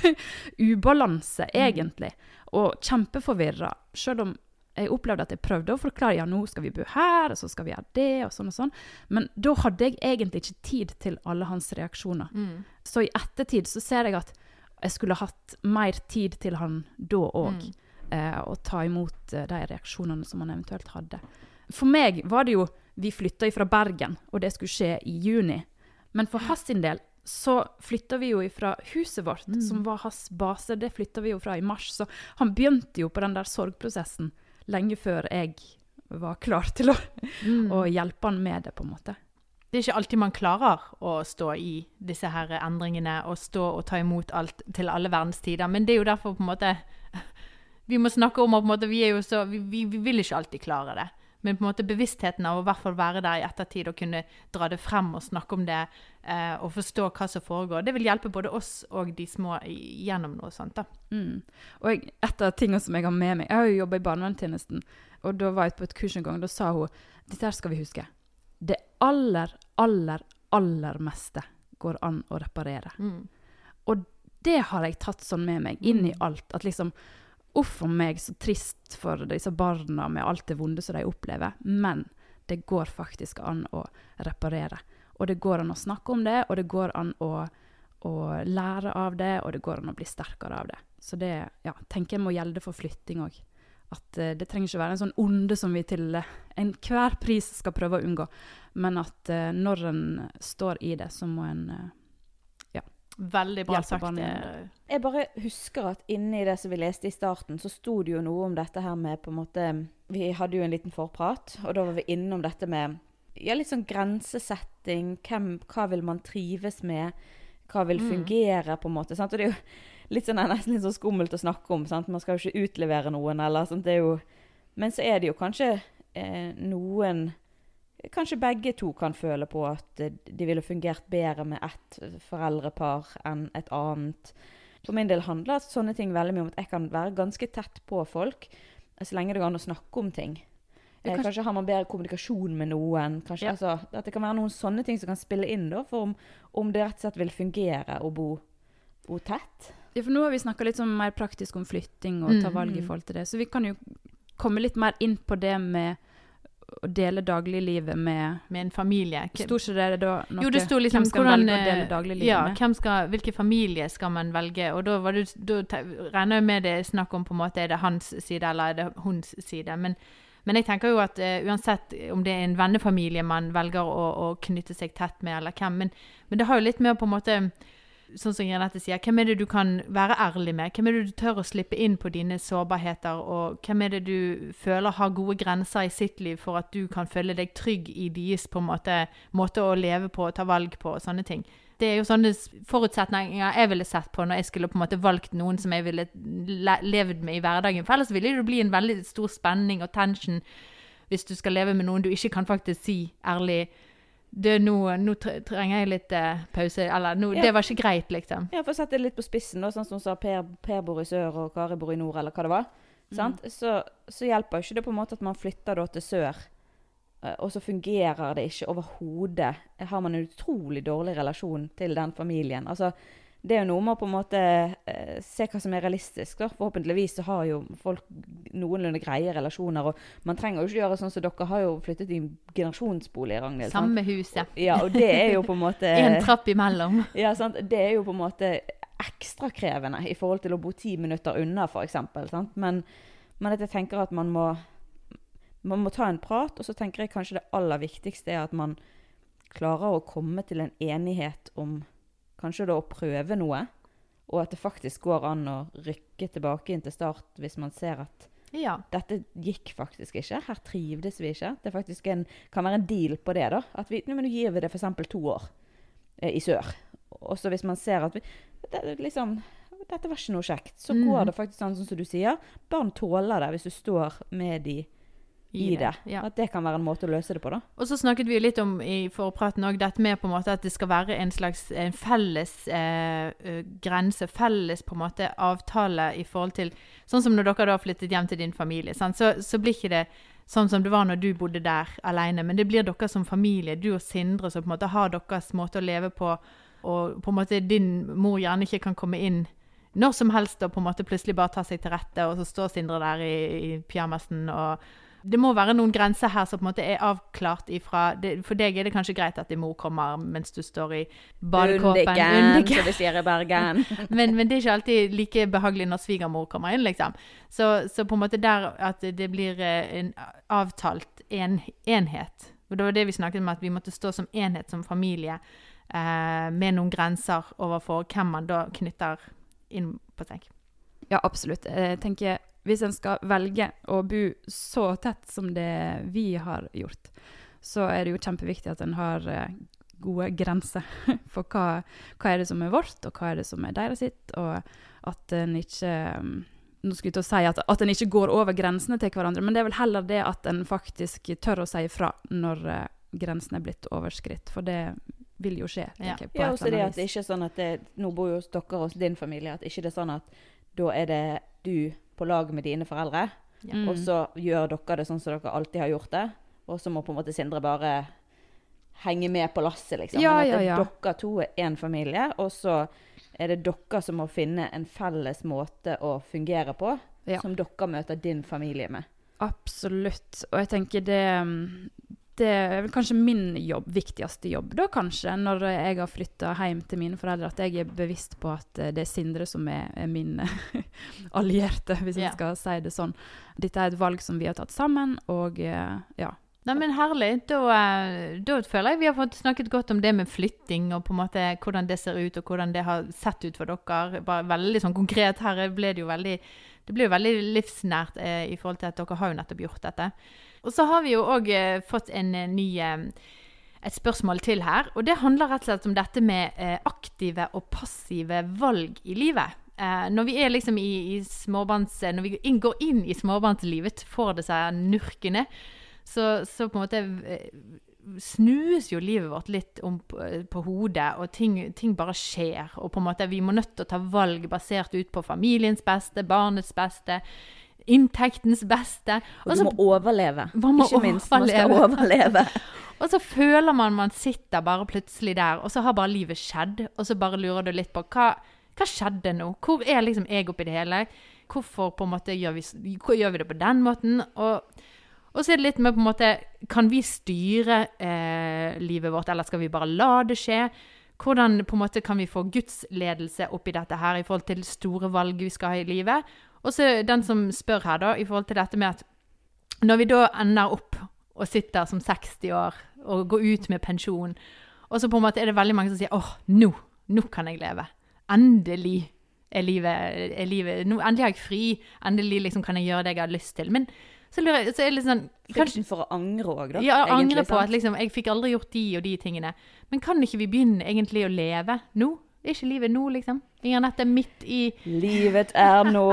[SPEAKER 3] ubalanse, egentlig. Og kjempeforvirra. Selv om jeg opplevde at jeg prøvde å forklare ja, nå skal vi bo her, og så skal vi gjøre det, og sånn og sånn. Men da hadde jeg egentlig ikke tid til alle hans reaksjoner.
[SPEAKER 1] Mm.
[SPEAKER 3] Så i ettertid så ser jeg at jeg skulle hatt mer tid til han da òg.
[SPEAKER 1] Mm.
[SPEAKER 3] Eh, og ta imot eh, de reaksjonene som han eventuelt hadde. For meg var det jo Vi flytta fra Bergen, og det skulle skje i juni. Men for hans sin del så flytta vi jo fra huset vårt,
[SPEAKER 1] Mm.
[SPEAKER 3] som var hans base. Det flytta vi jo fra i mars. Så han begynte jo på den der sorgprosessen lenge før jeg var klar til å,
[SPEAKER 1] Mm.
[SPEAKER 3] å hjelpe han med det, på en måte.
[SPEAKER 1] Det er ikke alltid man klarer å stå i disse her endringene og stå og ta imot alt til alle verdens tider. Men det er jo derfor på en måte Vi må snakke om at vi, så, vi, vi, vi vil ikke alltid klare det. Men på en måte bevisstheten av å i hvert fall være der i ettertid og kunne dra det frem og snakke om det eh, og forstå hva som foregår, det vil hjelpe både oss og de små gjennom noe sånt. da.
[SPEAKER 3] Mm. Og jeg, et av tingene som jeg har med meg Jeg har jo jobba i barnevernstjenesten, og da var jeg på et kurs en gang. Da sa hun dette her skal vi huske. Det aller, aller, aller meste går an å reparere.
[SPEAKER 1] Mm.
[SPEAKER 3] Og det har jeg tatt sånn med meg inn i
[SPEAKER 1] Mm.
[SPEAKER 3] alt. At liksom Uff a meg, så trist for disse barna med alt det vonde som de opplever. Men det går faktisk an å reparere. Og det går an å snakke om det, og det går an å, å lære av det, og det går an å bli sterkere av det. Så det ja, tenker jeg må gjelde for flytting òg. At uh, det trenger ikke være en sånn onde som vi til uh, enhver pris skal prøve å unngå. Men at uh, når en står i det, så må en
[SPEAKER 1] Veldig bra sagt. eh,
[SPEAKER 2] Jeg bare husker at inni det som vi leste i starten, så sto det jo noe om dette her med på en måte Vi hadde jo en liten forprat, og da var vi innom dette med ja, litt sånn grensesetting. Hvem, hva vil man trives med? Hva vil
[SPEAKER 1] Mm.
[SPEAKER 2] fungere, på en måte. Sant? Og det er jo litt sånn, nesten litt sånn skummelt å snakke om. Sant? Man skal jo ikke utlevere noen, eller sånt. Det er jo, men så er det jo kanskje eh, noen Kanskje begge to kan føle på at eh, de ville fungert bedre med ett foreldrepar enn et annet. For min del handler sånne ting veldig mye om at jeg kan være ganske tett på folk så lenge det går an å snakke om ting. Eh,
[SPEAKER 3] kanskje-
[SPEAKER 2] kanskje, har man bedre kommunikasjon med noen. Kanskje,
[SPEAKER 1] Ja.
[SPEAKER 2] altså, at det kan være noen sånne ting som kan spille inn da, for om, om det rett og slett vil fungere å bo, bo tett.
[SPEAKER 3] Ja, for nå har vi snakka litt sånn mer praktisk om flytting og ta
[SPEAKER 1] Mm,
[SPEAKER 3] valg i forhold til det. Så vi kan jo komme litt mer inn på det med å dele dagliglivet med
[SPEAKER 1] med en familie.
[SPEAKER 3] Sto ikke det da noe
[SPEAKER 1] Jo, det sto liksom
[SPEAKER 3] Hvem skal
[SPEAKER 1] hvordan,
[SPEAKER 3] velge å dele
[SPEAKER 1] eh,
[SPEAKER 3] dagliglivet
[SPEAKER 1] ja,
[SPEAKER 3] med?
[SPEAKER 1] hvem skal, hvilke familie skal man velge? Og da, var det, da regner jeg med det er snakk om på en måte er det hans side eller er det hennes side. Men, men jeg tenker jo at uh, uansett om det er en vennefamilie man velger å, å knytte seg tett med, eller hvem, men, men det har jo litt med å på en måte Sånn som Grenette sier, hvem er det du kan være ærlig med? Hvem er det du tør å slippe inn på dine sårbarheter? Og hvem er det du føler har gode grenser i sitt liv for at du kan føle deg trygg i deres på en måte, måte å leve på og ta valg på og sånne ting? Det er jo sånne forutsetninger jeg ville sett på når jeg skulle på en måte valgt noen som jeg ville le levd med i hverdagen. For ellers ville det bli en veldig stor spenning og tension hvis du skal leve med noen du ikke kan faktisk si ærlig nå, nå trenger jeg litt eh, pause. Eller nå,
[SPEAKER 2] Ja.
[SPEAKER 1] det var ikke greit, liksom.
[SPEAKER 2] Ja, For å sette det litt på spissen, da, sånn som sa per, per bor i sør og Kari bor i nord, eller hva det var. Sant? Så, så hjelper jo ikke det på en måte at man flytter da til sør, eh, og så fungerer det ikke overhodet. Har man en utrolig dårlig relasjon til den familien. Altså, det er jo noe med å på en måte eh, se hva som er realistisk. Da. Forhåpentligvis så har jo folk noenlunde greie relasjoner. Og man trenger jo ikke gjøre sånn som dere har jo flyttet i en generasjonsbolig, Ragnhild.
[SPEAKER 1] Samme huset.
[SPEAKER 2] Ja, og det er jo på en måte
[SPEAKER 1] En trapp imellom.
[SPEAKER 2] ja, sant? Det er jo på en måte ekstra krevende i forhold til å bo ti minutter unna, f.eks. Men, men at jeg tenker at man må, man må ta en prat, og så tenker jeg kanskje det aller viktigste er at man klarer å komme til en enighet om kanskje da å prøve noe, og at det faktisk går an å rykke tilbake inn til start hvis man ser at
[SPEAKER 1] Ja.
[SPEAKER 2] dette gikk faktisk ikke. Her trivdes vi ikke. Det faktisk en, kan være en deal på det. da. At vi, nå, gir vi det f.eks. to år eh, i sør. Og så hvis man ser at vi, det, liksom, dette var ikke noe kjekt, så
[SPEAKER 1] mm.
[SPEAKER 2] går det faktisk sånn som du sier. Barn tåler det hvis du står med de i, det.
[SPEAKER 1] Ja.
[SPEAKER 2] At det kan være en måte å løse det på, da.
[SPEAKER 1] Og så snakket vi jo litt om i forpraten òg dette med på en måte at det skal være en slags en felles eh, grense, felles på en måte avtale i forhold til Sånn som når dere da har flyttet hjem til din familie, sant? Så, så blir ikke det sånn som det var når du bodde der alene, men det blir dere som familie, du og Sindre, som på en måte har deres måte å leve på, og på en måte din mor gjerne ikke kan komme inn når som helst og på en måte plutselig bare ta seg til rette, og så står Sindre der i, i pyjamasen og det må være noen grenser her som på en måte er avklart ifra det, For deg er det kanskje greit at din mor kommer mens du står i badekåpen. Undigen,
[SPEAKER 2] som vi sier i Bergen.
[SPEAKER 1] Men, men det er ikke alltid like behagelig når svigermor kommer inn, liksom. Så, så på en måte der at det blir eh, en avtalt en, enhet. Og det var det vi snakket om, at vi måtte stå som enhet, som familie, eh, med noen grenser overfor hvem man da knytter inn på seg.
[SPEAKER 3] Ja, absolutt. Jeg tenker hvis en skal velge å bo så tett som det vi har gjort, så er det jo kjempeviktig at en har eh, gode grenser for hva, hva er det som er vårt, og hva er det som er deres sitt, og at en ikke um, nå skulle jeg til å si at, at en ikke går over grensene til hverandre, men det er vel heller det at en faktisk tør å si ifra når uh, grensen er blitt overskritt. For det vil jo skje.
[SPEAKER 1] Ja.
[SPEAKER 3] jeg, på
[SPEAKER 2] Ja,
[SPEAKER 3] et
[SPEAKER 2] også det at det ikke er sånn at det, Nå bor jo dere hos din familie. At ikke det er sånn at da er det du på lag med dine foreldre,
[SPEAKER 1] Ja.
[SPEAKER 3] Mm.
[SPEAKER 2] og så gjør dere det sånn som dere alltid har gjort det. Og så må på en måte Sindre bare henge med på lasset, liksom.
[SPEAKER 3] Ja,
[SPEAKER 2] Men at
[SPEAKER 3] ja,
[SPEAKER 2] dere to er én familie, og så er det dere som må finne en felles måte å fungere på, som dere møter din familie med.
[SPEAKER 3] Absolutt. Og jeg tenker det um, Det er vel kanskje min jobb, viktigste jobb, da kanskje, når jeg har flytta hjem til mine foreldre, at jeg er bevisst på at eh, det er Sindre som er, er min allierte, hvis
[SPEAKER 1] Ja.
[SPEAKER 3] jeg skal si det sånn. Dette er et valg som vi har tatt sammen, og eh, ja.
[SPEAKER 1] Nei, men herlig. Da, eh, da føler jeg vi har fått snakket godt om det med flytting, og på en måte hvordan det ser ut, og hvordan det har sett ut for dere. Bare veldig sånn konkret. Her ble det jo veldig det ble jo veldig livsnært eh, i forhold til at dere har jo nettopp gjort dette. Og så har vi jo òg eh, fått en eh, ny eh, et spørsmål til her. Og det handler rett og slett om dette med aktive og passive valg i livet. Når vi liksom i, i. Når vi går inn i småbarnslivet, får det seg nurkende, så, så på en måte snues jo livet vårt litt om på hodet, og ting, ting bare skjer. Og på en måte vi må nødt til å ta valg basert ut på familiens beste, barnets beste, inntektens beste.
[SPEAKER 2] Og
[SPEAKER 1] så-
[SPEAKER 2] du må overleve.
[SPEAKER 1] Man må
[SPEAKER 2] ikke minst. Man skal
[SPEAKER 1] overleve.
[SPEAKER 2] overleve.
[SPEAKER 1] og så føler man man sitter bare plutselig der, og så har bare livet skjedd. Og så bare lurer du litt på hva, hva skjedde nå? Hvor er liksom jeg oppi det hele? Hvorfor på en måte gjør vi, gjør vi det på den måten? Og, og så er det litt med på en måte Kan vi styre eh, livet vårt, eller skal vi bare la det skje? Hvordan på en måte kan vi få Guds ledelse oppi dette her i forhold til store valg vi skal ha i livet? Og så den som spør her, da, i forhold til dette med at når vi da ender opp og sitter som 60 år og går ut med pensjon, og så på en måte er det veldig mange som sier åh, nå, nå kan jeg leve. Endelig er livet, er livet nå, Endelig har jeg fri. Endelig liksom kan jeg gjøre det jeg har lyst til. Men så, lurer jeg, så er det litt sånn
[SPEAKER 2] Frykten for å angre òg, da.
[SPEAKER 1] Ja, angre på
[SPEAKER 2] sant?
[SPEAKER 1] at liksom, jeg fikk aldri gjort de og de tingene. Men kan ikke vi begynne egentlig å leve nå? Er ikke livet nå, liksom? Inger er midt i
[SPEAKER 2] Livet er nå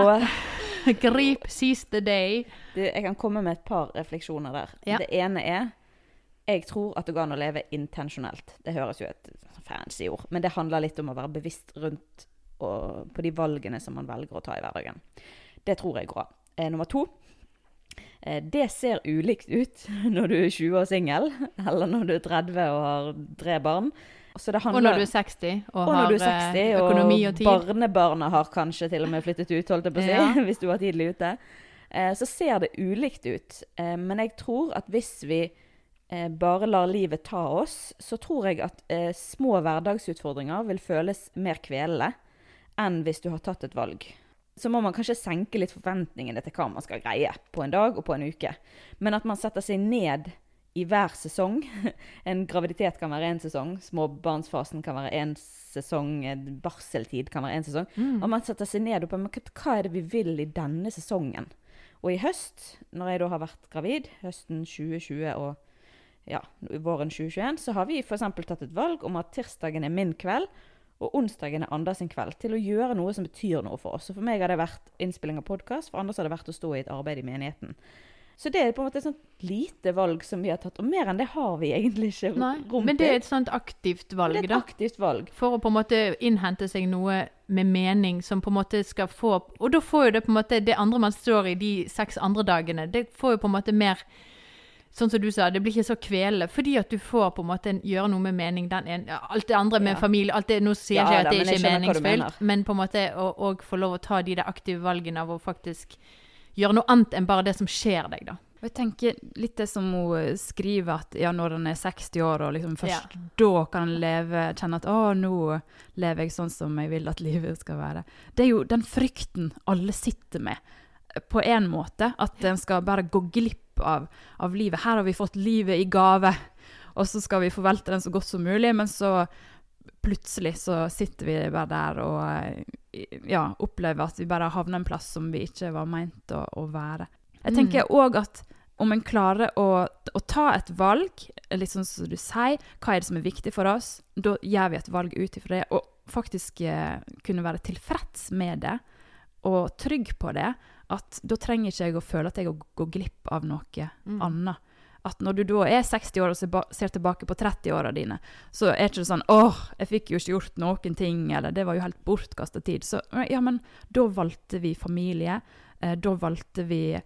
[SPEAKER 1] grip, seize the day.
[SPEAKER 2] du, Jeg kan komme med et par refleksjoner der.
[SPEAKER 1] Ja.
[SPEAKER 2] Det ene er jeg tror at det går an å leve intensjonelt. Det høres jo et fancy ord, men det handler litt om å være bevisst rundt og, på de valgene som man velger å ta i hverdagen. Det tror jeg går an. Eh, nummer to. Eh, det ser ulikt ut når du er 20 og singel, eller når du er 30 og har tre barn. Så det
[SPEAKER 1] Og når du er 60 og,
[SPEAKER 2] og
[SPEAKER 1] har
[SPEAKER 2] når er 60,
[SPEAKER 1] økonomi og, tid.
[SPEAKER 2] og barnebarna har kanskje til og med flyttet ut, holdt jeg på å si,
[SPEAKER 1] Ja.
[SPEAKER 2] hvis du var tidlig ute, eh, så ser det ulikt ut. Eh, men jeg tror at hvis vi eh, bare lar livet ta oss, så tror jeg at eh, små hverdagsutfordringer vil føles mer kvelende enn hvis du har tatt et valg. Så må man kanskje senke litt forventningene til hva man skal greie på en dag og på en uke. Men at man setter seg ned i hver sesong. En graviditet kan være én sesong, småbarnsfasen kan være én sesong, barseltid kan være én sesong.
[SPEAKER 1] Mm.
[SPEAKER 2] Og man setter seg ned og på hva er det vi vil i denne sesongen? Og i høst, når jeg da har vært gravid, høsten 2020 og ja, våren 2021, så har vi f.eks. tatt et valg om at tirsdagen er min kveld, og onsdagen er Anders sin kveld, til å gjøre noe som betyr noe for oss. Og for meg har det vært innspilling av podkast, for Anders har det vært å stå i et arbeid i menigheten. Så det er på en måte et sånt lite valg som vi har tatt, og mer enn det har vi egentlig ikke
[SPEAKER 1] Nei,
[SPEAKER 2] rom
[SPEAKER 1] men det er et sånt aktivt valg,
[SPEAKER 2] Det er et
[SPEAKER 1] da.
[SPEAKER 2] aktivt valg.
[SPEAKER 1] For å på en måte innhente seg noe med mening som på en måte skal få Og da får jo det på en måte det andre man står i de seks andre dagene, det får jo på en måte mer Sånn som du sa, det blir ikke så kvelende, fordi at du får på en måte gjøre noe med mening. En, alt det andre med
[SPEAKER 2] Ja.
[SPEAKER 1] familie alt det, Nå sier
[SPEAKER 2] Ja
[SPEAKER 1] ikke jeg
[SPEAKER 2] da,
[SPEAKER 1] at det
[SPEAKER 2] men
[SPEAKER 1] ikke er meningsfylt, men på en måte å få lov å ta de der aktive valgene av å faktisk gjøre noe annet enn bare det som skjer deg, da.
[SPEAKER 3] Og jeg tenker litt det som hun eh, skriver, at ja, når en er 60 år, og liksom først
[SPEAKER 1] Ja.
[SPEAKER 3] da kan en leve, kjenne at å, nå lever jeg sånn som jeg vil at livet skal være. Det er jo den frykten alle sitter med, eh, på en måte. At en skal bare gå glipp av, av livet. Her har vi fått livet i gave, og så skal vi forvalte den så godt som mulig, men så plutselig så sitter vi bare der og eh, ja, opplever at vi bare havner en plass som vi ikke var meint å, å være. Jeg
[SPEAKER 1] Mm.
[SPEAKER 3] tenker òg at om en klarer å, å ta et valg, litt sånn som du sier, hva er det som er viktig for oss, da gjør vi et valg ut ifra det, og faktisk eh, kunne være tilfreds med det, og trygg på det, at da trenger ikke jeg å føle at jeg går glipp av noe
[SPEAKER 1] Mm.
[SPEAKER 3] annet. At når du da er 60 år og ser, tilbake på 30-åra dine, så er ikke det sånn 'Åh, jeg fikk jo ikke gjort noen ting', eller 'det var jo helt bortkasta tid'. Så ja, men da valgte vi familie. Eh, da valgte vi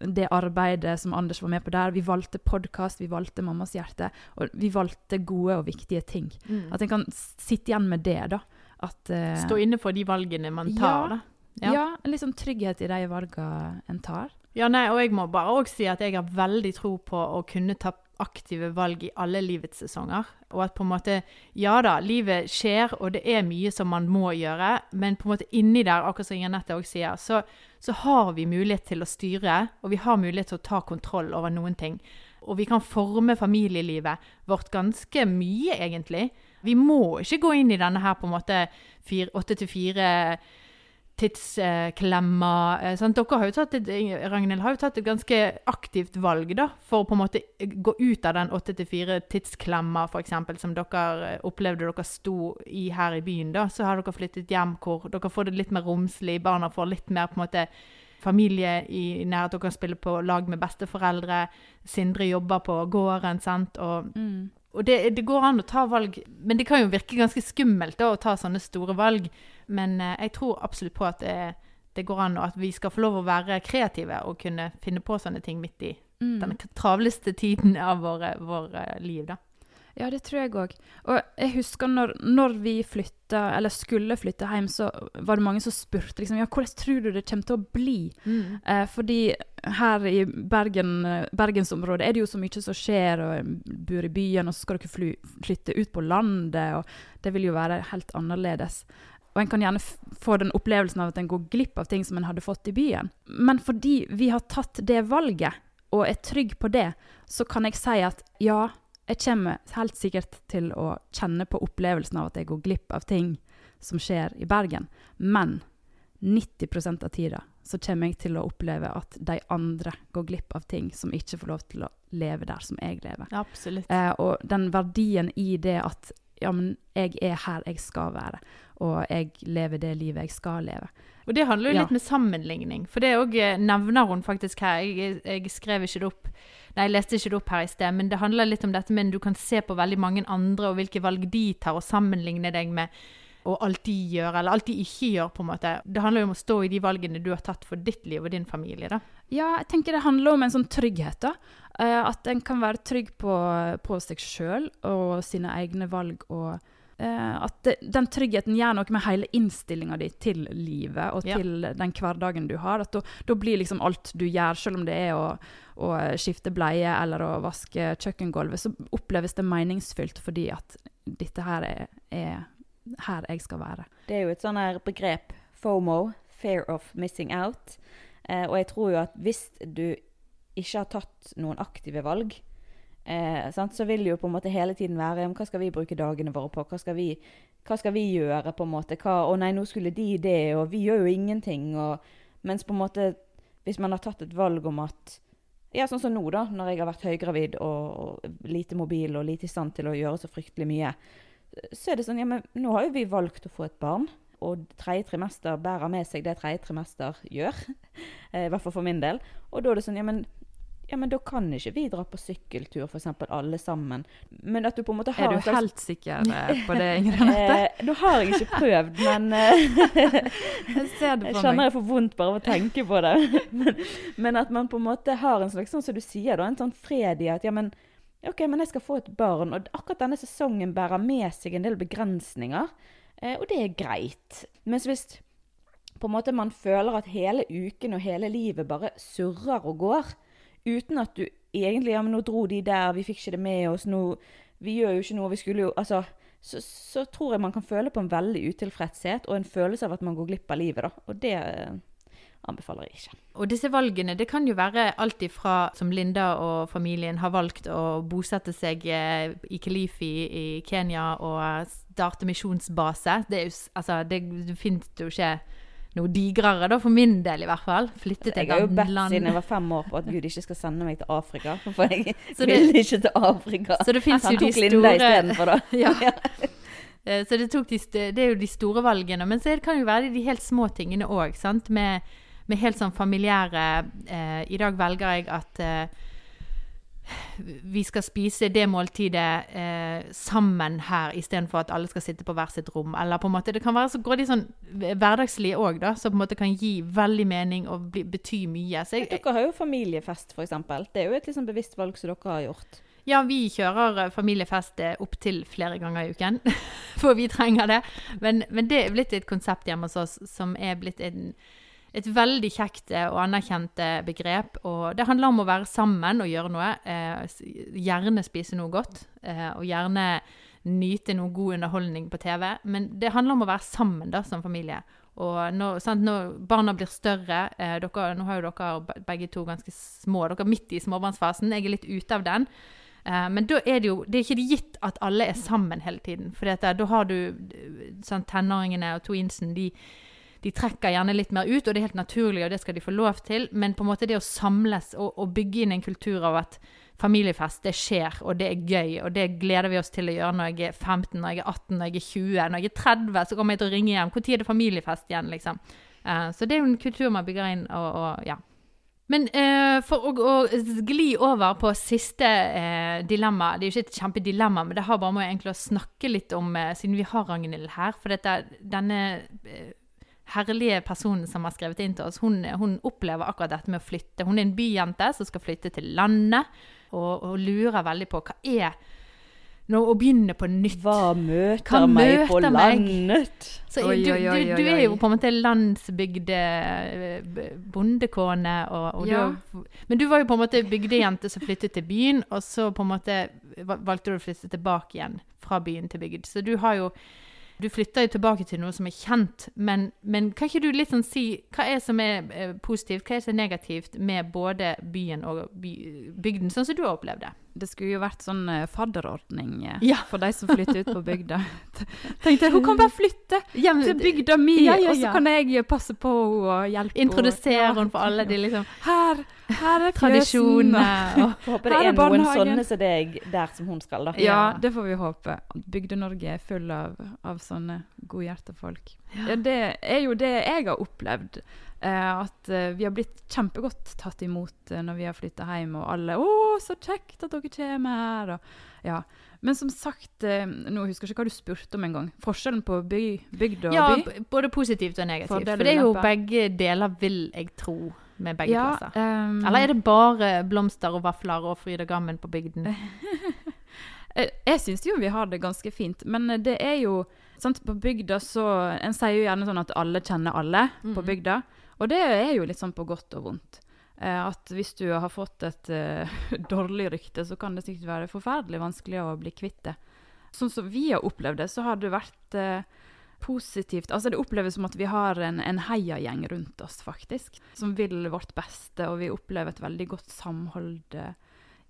[SPEAKER 3] det arbeidet som Anders var med på der. Vi valgte podkast, vi valgte Mammas hjerte. Og vi valgte gode og viktige ting.
[SPEAKER 1] Mm.
[SPEAKER 3] At en kan sitte igjen med det, da. At eh,
[SPEAKER 1] Stå inne for de valgene man tar,
[SPEAKER 3] Ja.
[SPEAKER 1] da.
[SPEAKER 3] ja.
[SPEAKER 1] ja.
[SPEAKER 3] litt sånn trygghet i de valgene en tar.
[SPEAKER 1] Ja, nei, og jeg må bare òg si at jeg har veldig tro på å kunne ta aktive valg i alle livets sesonger. Og at på en måte Ja da, livet skjer, og det er mye som man må gjøre, men på en måte inni der, akkurat som Janette òg sier, så, så har vi mulighet til å styre, og vi har mulighet til å ta kontroll over noen ting. Og vi kan forme familielivet vårt ganske mye, egentlig. Vi må ikke gå inn i denne her på en måte åtte til fire tidsklemma. Eh? Dere har jo tatt et, Ragnhild har jo tatt et ganske aktivt valg da, for å på en måte gå ut av den 8-4-tidsklemma, f.eks., som dere eh, opplevde dere sto i her i byen. da, Så har dere flyttet hjem hvor dere får det litt mer romslig, barna får litt mer på en måte familie i nærhet, dere kan spille på lag med besteforeldre. Sindre jobber på gården, sant. Og
[SPEAKER 3] Mm.
[SPEAKER 1] og det, det går an å ta valg, men det kan jo virke ganske skummelt da, å ta sånne store valg. Men eh, jeg tror absolutt på at det, det går an, og at vi skal få lov å være kreative og kunne finne på sånne ting midt i
[SPEAKER 3] Mm.
[SPEAKER 1] den travleste tiden av våre, våre liv. da.
[SPEAKER 3] Ja, det tror jeg òg. Og jeg husker når, når vi flytta, eller skulle flytte hjem, så var det mange som spurte liksom, ja, hvordan tror du det kommer til å bli. Eh, fordi her i Bergen, eh, bergensområdet er det jo så mye som skjer, og bor i byen, og så skal dere fly, flytte ut på landet, og det vil jo være helt annerledes. Og en kan gjerne få den opplevelsen av at en går glipp av ting som en hadde fått i byen. Men fordi vi har tatt det valget, og er trygg på det, så kan jeg si at ja, jeg kommer helt sikkert til å kjenne på opplevelsen av at jeg går glipp av ting som skjer i Bergen. Men 90% av tida så kommer jeg til å oppleve at de andre går glipp av ting som ikke får lov til å leve der som jeg lever.
[SPEAKER 1] Absolutt.
[SPEAKER 3] Eh, og den verdien i det at ja, men jeg er her jeg skal være, og jeg lever det livet jeg skal leve.
[SPEAKER 1] Og det handler jo
[SPEAKER 3] Ja.
[SPEAKER 1] litt med sammenligning, for det òg nevner hun faktisk her. Jeg, jeg skrev ikke det opp Nei, jeg leste ikke det opp her i sted, men det handler litt om dette med du kan se på veldig mange andre og hvilke valg de tar, og sammenligne deg med og alt de gjør, eller alt de ikke gjør, på en måte. Det handler jo om å stå i de valgene du har tatt for ditt liv og din familie, da.
[SPEAKER 3] Ja, jeg tenker det handler om en sånn trygghet, da. Eh, at en kan være trygg på, på seg sjøl og sine egne valg. Og eh, at det, den tryggheten gjør noe med hele innstillinga di til livet og
[SPEAKER 1] Ja.
[SPEAKER 3] til den hverdagen du har. At da, da blir liksom alt du gjør, selv om det er å, å skifte bleie eller å vaske kjøkkengulvet, så oppleves det meningsfylt fordi at dette her er, er her jeg skal være.
[SPEAKER 2] Det er jo et sånn her begrep, FOMO, fear of missing out. Eh, og jeg tror jo at hvis du ikke har tatt noen aktive valg, eh, så vil det jo på en måte hele tiden være hva skal vi bruke dagene våre på? Hva skal vi, hva skal vi gjøre? på en måte? Hva, å nei, nå skulle de det, og vi gjør jo ingenting. Og, mens på en måte, hvis man har tatt et valg om at ja, sånn som nå, da, når jeg har vært høygravid og, og lite mobil og lite i stand til å gjøre så fryktelig mye, så er det sånn, ja, men nå har jo vi valgt å få et barn, og tredje trimester bærer med seg det tredje trimester gjør, eh, i hvert fall for min del. Og da er det sånn, ja, men, ja, men da kan ikke vi dra på sykkeltur, eksempel, alle sammen. Men at du på en måte har
[SPEAKER 3] Er du
[SPEAKER 2] slags-
[SPEAKER 3] helt sikker eh, på det, Ingrid Anette?
[SPEAKER 2] Eh, nå har jeg ikke prøvd, men
[SPEAKER 3] Jeg ser det
[SPEAKER 2] jeg
[SPEAKER 3] for
[SPEAKER 2] kjenner jeg får vondt bare av å tenke på det. men, men at man på en måte har en slags, sånn som du sier, da, en sånn fred i at ja, men OK, men jeg skal få et barn, og akkurat denne sesongen bærer med seg en del begrensninger, eh, og det er greit. Mens hvis på en måte man føler at hele uken og hele livet bare surrer og går, uten at du egentlig Ja, men nå dro de der, vi fikk ikke det med oss, nå Vi gjør jo ikke noe, vi skulle jo Altså så, så tror jeg man kan føle på en veldig utilfredshet og en følelse av at man går glipp av livet. da. Og det eh, anbefaler jeg ikke.
[SPEAKER 1] Og disse valgene, det kan jo være alt ifra som Linda og familien har valgt å bosette seg eh, i Kalifi i Kenya og starte misjonsbase. Det, er jo, altså, det, det finnes jo ikke noe digrere, da, for min del i hvert fall. Flytte til
[SPEAKER 2] Jeg har jo
[SPEAKER 1] et
[SPEAKER 2] bedt
[SPEAKER 1] annet
[SPEAKER 2] siden jeg var fem år på at Gud ikke skal sende meg til Afrika. For jeg
[SPEAKER 1] Så det-
[SPEAKER 2] vil ikke til Afrika.
[SPEAKER 1] Så det
[SPEAKER 2] fins
[SPEAKER 1] jo de store
[SPEAKER 2] istedenfor, da.
[SPEAKER 1] Ja. Eh, Så det, de, det er jo de store valgene. Men så kan det- kan jo være de helt små tingene òg. Med, med helt sånn familiære eh, I dag velger jeg at eh, vi skal spise det måltidet eh, sammen her, istedenfor at alle skal sitte på hver sitt rom. Eller på en måte, Det kan være så grådig sånn hverdagslige òg, da, som på en måte kan gi veldig mening og bli, bety mye. Så jeg,
[SPEAKER 2] Dere har jo familiefest, f.eks. Det er jo et liksom bevisst valg som dere har gjort.
[SPEAKER 1] Ja, vi kjører eh, familiefest eh, opptil flere ganger i uken, for vi trenger det. Men, men det er blitt et konsept hjemme hos oss som er blitt en, et veldig kjekt eh, og anerkjent eh, begrep. Og det handler om å være sammen og gjøre noe. Eh, gjerne spise noe godt, og gjerne nyte noe god underholdning på TV. Men det handler om å være sammen da, som familie. Og når, sant, når barna blir større eh, dere, Nå har jo dere begge to ganske små. Dere er midt i småbarnsfasen. Jeg er litt ute av den. Eh, men da er det jo Det er ikke gitt at alle er sammen hele tiden. For da har du sånn, tenåringene og tweensen de, de trekker gjerne litt mer ut, og det er helt naturlig, og det skal de få lov til. Men på en måte det å samles og, og bygge inn en kultur av at familiefest, det skjer, og det er gøy, og det gleder vi oss til å gjøre når jeg er 15, når jeg er 18, når jeg er 20, når jeg er 30, så kommer jeg til å ringe hjem. Når er det familiefest igjen, liksom? Uh, så det er jo en kultur man bygger inn, og, og ja. Men uh, for å, å gli over på siste uh, dilemma Det er jo ikke et kjempedilemma, men det har bare med egentlig å snakke litt om, siden vi har Ragnhild her For dette, denne herlige personen som har skrevet inn til oss, hun, hun opplever akkurat dette med å flytte. Hun er en byjente som skal flytte til landet, og, og lurer veldig på hva er nå å begynne på nytt.
[SPEAKER 2] Hva møter
[SPEAKER 1] Hva
[SPEAKER 2] meg på landet?
[SPEAKER 1] Så
[SPEAKER 3] Oi,
[SPEAKER 1] du, du, du er jo på en måte landsbygd eh, bondekone, og, og
[SPEAKER 3] Ja.
[SPEAKER 1] du, men du var jo på en måte bygdejente som flyttet til byen, og så på en måte valgte du å flytte tilbake igjen fra byen til bygd. Så du har jo du flytter jo tilbake til noe som er kjent, men, men kan ikke du litt sånn si hva er som er eh, positivt, hva er som er negativt med både byen og by, bygden, sånn som du har opplevd det?
[SPEAKER 3] Det skulle jo vært sånn eh, fadderordning eh,
[SPEAKER 1] Ja.
[SPEAKER 3] for de som flytter ut på bygda. Tenkte jeg, hun kan bare flytte
[SPEAKER 1] Ja, men-
[SPEAKER 3] til bygda mi,
[SPEAKER 1] Ja, ja,
[SPEAKER 3] og så kan jeg passe på henne og hjelpe henne.
[SPEAKER 1] Introdusere henne for alle de liksom
[SPEAKER 3] Her, her er fjøsen.
[SPEAKER 1] og
[SPEAKER 2] håper det
[SPEAKER 3] er
[SPEAKER 2] er noen
[SPEAKER 3] barnehagen.
[SPEAKER 2] sånne som deg der som hun skal, da.
[SPEAKER 3] Ja,
[SPEAKER 1] Ja.
[SPEAKER 3] det får vi håpe. Bygde-Norge er full av, av sånne godhjertefolk. Ja, det er jo det jeg har opplevd. Eh, at eh, vi har blitt kjempegodt tatt imot eh, når vi har flytta hjem, og alle 'Å, så kjekt at dere kommer her'. Og, ja. Men som sagt, nå husker jeg ikke hva du spurte om engang. Forskjellen på by, bygd og
[SPEAKER 1] Ja,
[SPEAKER 3] by?
[SPEAKER 1] Ja, både positivt og negativt. For det er jo begge deler, vil jeg tro, med begge
[SPEAKER 3] Ja,
[SPEAKER 1] plasser.
[SPEAKER 3] Um,
[SPEAKER 1] Eller er det bare blomster og vafler og fryd og gammen på bygden?
[SPEAKER 3] Jeg, syns jo vi har det ganske fint, men det er jo sant, På bygda så En sier jo gjerne sånn at alle kjenner alle på
[SPEAKER 1] Mhm.
[SPEAKER 3] bygda. Og det er jo litt sånn på godt og vondt. Eh, at hvis du har fått et eh, dårlig rykte, så kan det sikkert være forferdelig vanskelig å bli kvitt det. Sånn som vi har opplevd det, så har det vært eh, positivt. Altså Det oppleves som at vi har en, en heiagjeng rundt oss, faktisk. Som vil vårt beste, og vi opplever et veldig godt samhold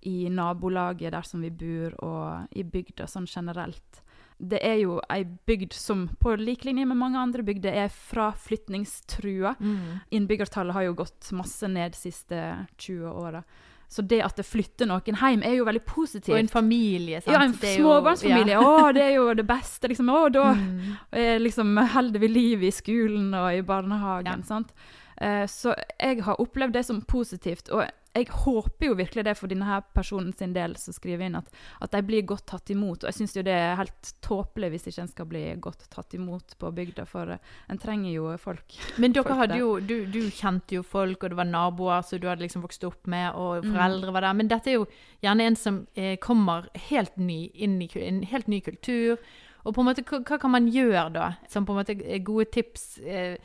[SPEAKER 3] i nabolaget der som vi bor, og i bygda sånn generelt. Det er jo ei bygd som på lik linje med mange andre bygder er fraflytningstrua.
[SPEAKER 1] Mm.
[SPEAKER 3] Innbyggertallet har jo gått masse ned de siste 20 åra. Så det at det flytter noen hjem, er jo veldig positivt.
[SPEAKER 1] Og en familie, sant?
[SPEAKER 3] ja, en småbarnsfamilie. Å, det er jo det beste. Liksom. Å, da
[SPEAKER 1] Mm.
[SPEAKER 3] liksom holder vi liv i skolen og i barnehagen. sant? Eh, så jeg har opplevd det som positivt. Og jeg håper jo virkelig det for denne her personen sin del som skriver inn, at, at de blir godt tatt imot. Og jeg syns jo det er helt tåpelig hvis ikke en skal bli godt tatt imot på bygda, for eh, en trenger jo folk.
[SPEAKER 1] Men dere
[SPEAKER 3] folk
[SPEAKER 1] hadde jo, du, du kjente jo folk, og det var naboer som du hadde liksom vokst opp med, og
[SPEAKER 3] Mm.
[SPEAKER 1] foreldre var der. Men dette er jo gjerne en som eh, kommer helt ny inn i en helt ny kultur. Og på en måte, hva, hva kan man gjøre da, som på en måte er gode tips eh,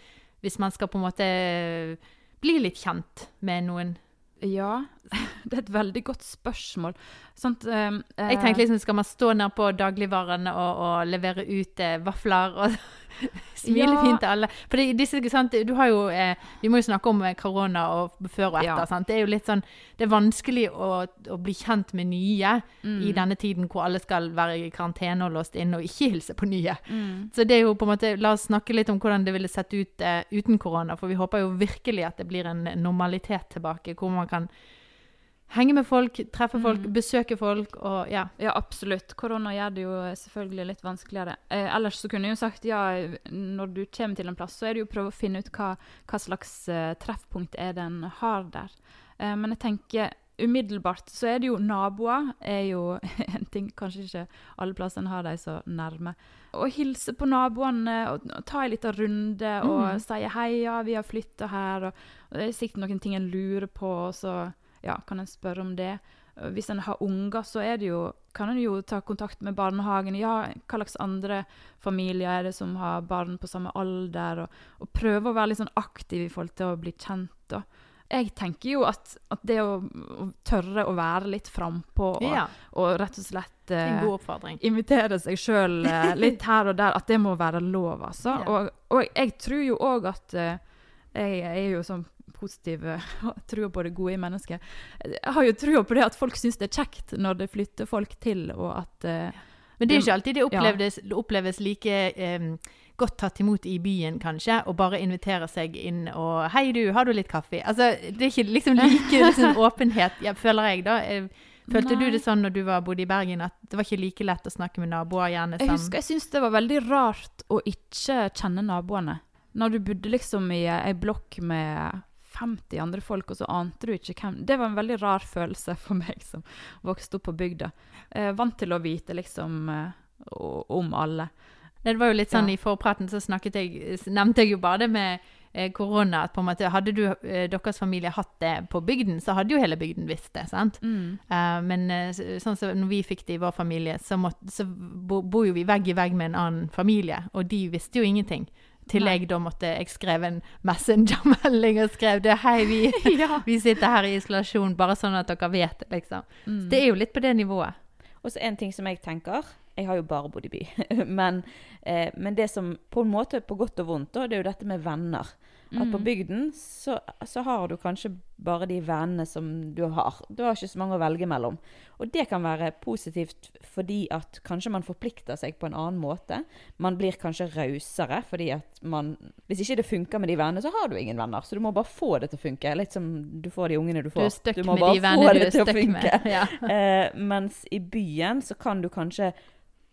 [SPEAKER 1] hvis man skal på en måte eh, bli litt kjent med noen?
[SPEAKER 3] Ja, Det er et veldig godt spørsmål. Sånt, eh,
[SPEAKER 1] Jeg tenker liksom, Skal man stå ned på dagligvarene og, og levere ut eh, vafler og smile
[SPEAKER 3] Ja.
[SPEAKER 1] fint til alle? For det, disse, sant, du har jo, eh, Vi må jo snakke om eh, korona og før og etter.
[SPEAKER 3] Ja.
[SPEAKER 1] Det er jo litt sånn, det er vanskelig å, å bli kjent med nye
[SPEAKER 3] Mm.
[SPEAKER 1] i denne tiden hvor alle skal være i karantene og låst inne og ikke hilse på nye.
[SPEAKER 3] Mm.
[SPEAKER 1] Så det er jo på en måte, La oss snakke litt om hvordan det ville sett ut eh, uten korona. For vi håper jo virkelig at det blir en normalitet tilbake, hvor man kan henge med folk, treffe folk,
[SPEAKER 3] Mm.
[SPEAKER 1] besøke folk og ja.
[SPEAKER 3] Ja, absolutt. Korona gjør det jo selvfølgelig litt vanskeligere. Eh, ellers så kunne jeg jo sagt ja, når du kommer til en plass, så er det jo å prøve å finne ut hva, hva slags uh, treffpunkt er det en har der. Eh, men jeg tenker umiddelbart så er det jo naboer er jo en ting Kanskje ikke alle plassene har de så nærme. Å hilse på naboene og, og ta en liten runde og
[SPEAKER 1] Mm.
[SPEAKER 3] si hei, ja, vi har flytta her, og, og det er sikkert noen ting en lurer på, og så ja, kan en spørre om det. Uh, Hvis en har unger, så er det jo, kan en jo ta kontakt med barnehagen. Ja, hva slags andre familier er det som har barn på samme alder? Og, og prøve å være litt sånn aktiv i forhold til å bli kjent. Da. Jeg tenker jo at, at det å, å tørre å være litt frampå og,
[SPEAKER 1] ja.
[SPEAKER 3] og rett og slett eh, invitere seg sjøl litt her og der, at det må være lov, altså.
[SPEAKER 1] Ja.
[SPEAKER 3] Og, og jeg tror jo òg at eh, Jeg er jo sånn positiv tro på det gode i mennesket. Jeg har jo trua på det at folk syns det er kjekt når det flytter folk til, og at uh,
[SPEAKER 1] Men det er
[SPEAKER 3] jo
[SPEAKER 1] ikke alltid det opplevdes, oppleves like um, godt tatt imot i byen, kanskje, og bare invitere seg inn og 'Hei, du, har du litt kaffe?' Altså, det er ikke liksom like liksom, åpenhet, ja, føler jeg, da. Følte Følte du det sånn når du var, bodde i Bergen, at det var ikke like lett å snakke med naboer, gjerne
[SPEAKER 3] Jeg husker jeg syns det var veldig rart å ikke kjenne naboene. Når du bodde liksom i ei blokk med 50 andre folk, og så ante du ikke hvem Det var en veldig rar følelse for meg som vokste opp på bygda. Eh, vant til å vite liksom eh, om alle.
[SPEAKER 1] Det var jo litt sånn
[SPEAKER 3] Ja.
[SPEAKER 1] i forpraten så jeg, nevnte jeg jo bare det med eh, korona, at på en måte hadde du, eh, deres familie hatt det på bygden, så hadde jo hele bygden visst det, sant? Eh, men eh, sånn som når vi fikk det i vår familie, så, måtte, så bo, bor jo vi vegg i vegg med en annen familie, og de visste jo ingenting. Til jeg da måtte Jeg skrev en Messenger-melding og skrev det. Hei, vi,
[SPEAKER 3] ja.
[SPEAKER 1] vi sitter her i isolasjon, bare sånn at dere vet det, liksom.
[SPEAKER 3] Mm.
[SPEAKER 1] Det er jo litt på det nivået.
[SPEAKER 2] Og så en ting som jeg tenker Jeg har jo bare bodd i by. men, eh, men det som på en måte på godt og vondt, da, det er jo dette med venner. At på
[SPEAKER 3] Mm.
[SPEAKER 2] bygden så, så har du kanskje bare de vennene som du har. Du har ikke så mange å velge mellom. Og det kan være positivt fordi at kanskje man forplikter seg på en annen måte. Man blir kanskje rausere fordi at man Hvis ikke det funker med de vennene, så har du ingen venner. Så du må bare få det til å funke. Litt som du får de ungene du
[SPEAKER 1] Du
[SPEAKER 2] får.
[SPEAKER 1] er stuck
[SPEAKER 2] må
[SPEAKER 1] med
[SPEAKER 2] bare
[SPEAKER 1] de
[SPEAKER 2] få
[SPEAKER 1] vennene du
[SPEAKER 2] det
[SPEAKER 1] er stuck med. Ja.
[SPEAKER 2] Uh, mens i byen så kan du kanskje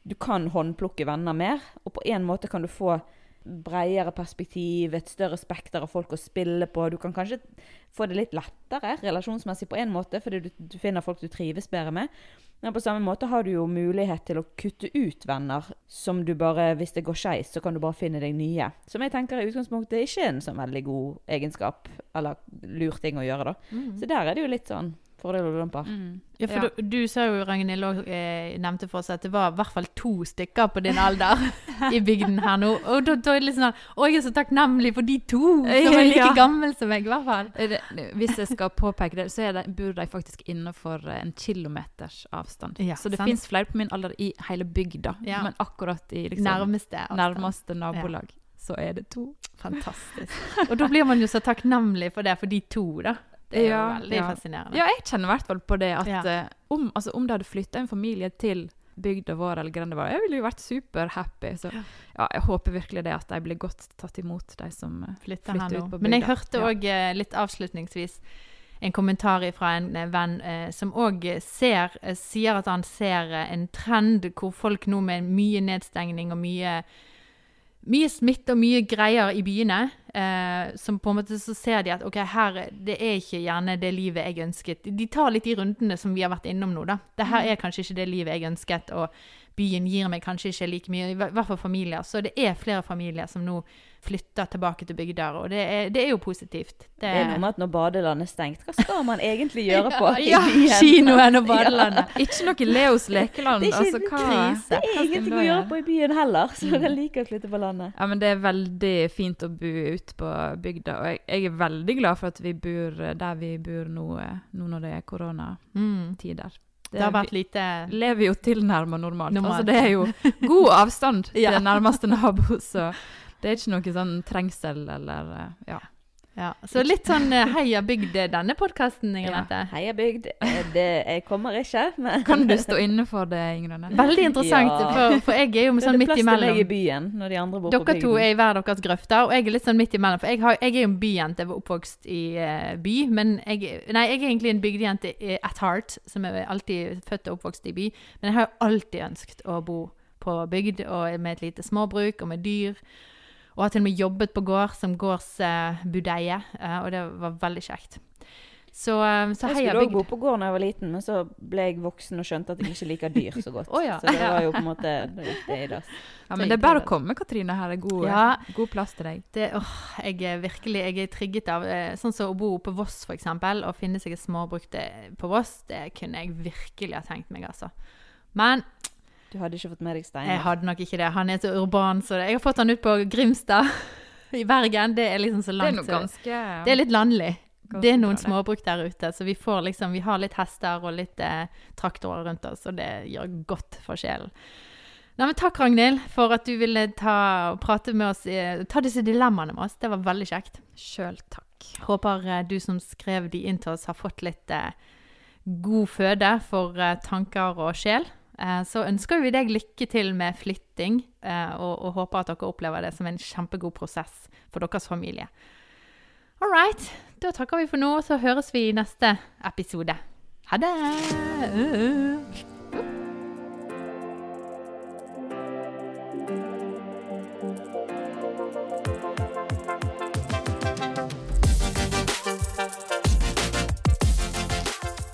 [SPEAKER 2] Du kan håndplukke venner mer, og på en måte kan du få bredere perspektiv, et større spekter av folk å spille på. Du kan kanskje få det litt lettere relasjonsmessig på en måte, fordi du, du finner folk du trives bedre med. Men på samme måte har du jo mulighet til å kutte ut venner som du bare, hvis det går skeis, så kan du bare finne deg nye. Som jeg tenker i utgangspunktet ikke er en sånn veldig god egenskap, eller lur ting å gjøre, da. Så der er det jo litt sånn fordeler og ulemper.
[SPEAKER 3] Mm.
[SPEAKER 1] Ja, for
[SPEAKER 3] Ja.
[SPEAKER 1] Du, du sa jo, Ragnhild, og eh, nevnte for oss at det var i hvert fall to stykker på din alder i bygden her nå. Og da, da er det litt sånn Å, jeg er så takknemlig for de to som er like
[SPEAKER 3] Ja.
[SPEAKER 1] gammel som meg, i hvert fall.
[SPEAKER 3] Det, hvis jeg skal påpeke det, så er det, bor de faktisk innenfor eh, en kilometers avstand.
[SPEAKER 1] Ja,
[SPEAKER 3] så det fins flere på min alder i hele bygda,
[SPEAKER 1] Ja.
[SPEAKER 3] men akkurat i liksom,
[SPEAKER 1] Nærmeste.
[SPEAKER 3] nærmeste nabolag så er det to.
[SPEAKER 1] Fantastisk. Og da blir man jo så takknemlig for det, for de to, da. Det er jo veldig
[SPEAKER 3] ja.
[SPEAKER 1] fascinerende.
[SPEAKER 3] Ja, jeg kjenner i hvert fall på det at
[SPEAKER 1] Ja.
[SPEAKER 3] eh, om, altså, om det hadde flytta en familie til bygda vår eller grenda jeg ville jo vært superhappy. Så ja, jeg håper virkelig det at de blir godt tatt imot, de som flytter,
[SPEAKER 1] flytter
[SPEAKER 3] ut på bygda.
[SPEAKER 1] Men jeg
[SPEAKER 3] hørte
[SPEAKER 1] hørte
[SPEAKER 3] Ja.
[SPEAKER 1] litt avslutningsvis en kommentar fra en eh, venn eh, som òg ser eh, sier at han ser eh, en trend hvor folk nå med mye nedstengning og mye mye smitte og mye greier i byene, eh, som på en måte så ser de at ok, her, det er ikke gjerne det livet jeg ønsket. De tar litt de rundene som vi har vært innom nå, da. Det her er kanskje ikke det livet jeg ønsket, og byen gir meg kanskje ikke like mye, i hvert fall familier. Så det er flere familier som nå flytter tilbake til bygder, og det er, det er jo positivt.
[SPEAKER 2] Det er noe med at når badelandet er stengt, hva skal man egentlig gjøre på i
[SPEAKER 1] ja,
[SPEAKER 2] byen?
[SPEAKER 1] kinoen og badelandet.
[SPEAKER 3] Ikke noe Leos lekeland.
[SPEAKER 2] Det er ikke
[SPEAKER 3] altså, hva,
[SPEAKER 1] krise.
[SPEAKER 2] Det er ingenting å gjøre på i byen heller, så jeg liker å flytte på landet.
[SPEAKER 3] Ja, men det er veldig fint å bo ute på bygda, og jeg, jeg er veldig glad for at vi bor der vi bor nå, eh, nå når det er koronatider.
[SPEAKER 1] Mm. Det har vært lite
[SPEAKER 3] Vi lever jo tilnærmet normalt.
[SPEAKER 1] Normalt.
[SPEAKER 3] Altså, det er jo god avstand
[SPEAKER 1] Ja.
[SPEAKER 3] til nærmeste nabo, så det er ikke noe sånn trengsel eller eh, ja.
[SPEAKER 1] ja. Så litt sånn eh, heia bygd denne podkasten, Inger
[SPEAKER 3] Ja.
[SPEAKER 2] Heia bygd. Eh, Det, jeg kommer ikke, men
[SPEAKER 3] Kan du stå inne for det, Ingrid Nette?
[SPEAKER 1] Veldig interessant,
[SPEAKER 2] Ja.
[SPEAKER 1] for, for jeg er jo
[SPEAKER 2] det
[SPEAKER 1] sånn
[SPEAKER 2] er
[SPEAKER 1] det
[SPEAKER 2] plass til deg
[SPEAKER 1] imellom.
[SPEAKER 2] i byen når de andre bor på
[SPEAKER 1] Dere to er i hver deres grøfter, og jeg er litt sånn midt imellom. For jeg, har, jeg er jo en byjente, jeg var oppvokst i uh, by, men jeg, nei, jeg er egentlig en bygdejente at heart, som er alltid født og oppvokst i by. Men jeg har jo alltid ønsket å bo på bygd, og med et lite småbruk, og med dyr. Og har til og med jobbet på gård som gårdsbudeie, eh, og det var veldig kjekt. Så, eh, så
[SPEAKER 2] Jeg skulle òg bo på gård da jeg var liten, men så ble jeg voksen og skjønte at jeg ikke liker dyr så godt.
[SPEAKER 1] oh, ja.
[SPEAKER 2] Så det var jo på en måte det gikk det i dass.
[SPEAKER 3] Ja, men det er bare å komme, Katrine. Her er god,
[SPEAKER 1] Ja.
[SPEAKER 3] god plass til deg.
[SPEAKER 1] Det, åh, jeg er virkelig jeg er trigget av eh, Sånn som å bo på Voss, eksempel, og finne seg et småbruk på Voss, det kunne jeg virkelig ha tenkt meg, altså. Men
[SPEAKER 2] Du hadde ikke fått med deg
[SPEAKER 1] jeg hadde nok ikke det. Han er så urban, så det. Jeg har fått han ut på Grimstad i Bergen. Det er liksom så
[SPEAKER 3] Det er
[SPEAKER 1] langt.
[SPEAKER 3] ganske
[SPEAKER 1] det er litt landlig. Det er noen småbruk der ute, så vi får liksom Vi har litt hester og litt eh, traktorer rundt oss, og det gjør godt for sjelen. Nei, men Takk, Ragnhild, for at du ville ta prate med oss, eh, ta disse dilemmaene med oss. Det var veldig kjekt.
[SPEAKER 3] Sjøl takk.
[SPEAKER 1] Håper eh, du som skrev de inn til oss, har fått litt eh, god føde for eh, tanker og sjel. Eh, så ønsker vi deg lykke til med flytting, eh, og, og håper at dere opplever det som en kjempegod prosess for deres familie. All right. Da takker vi for nå, så høres vi i neste episode. Ha det!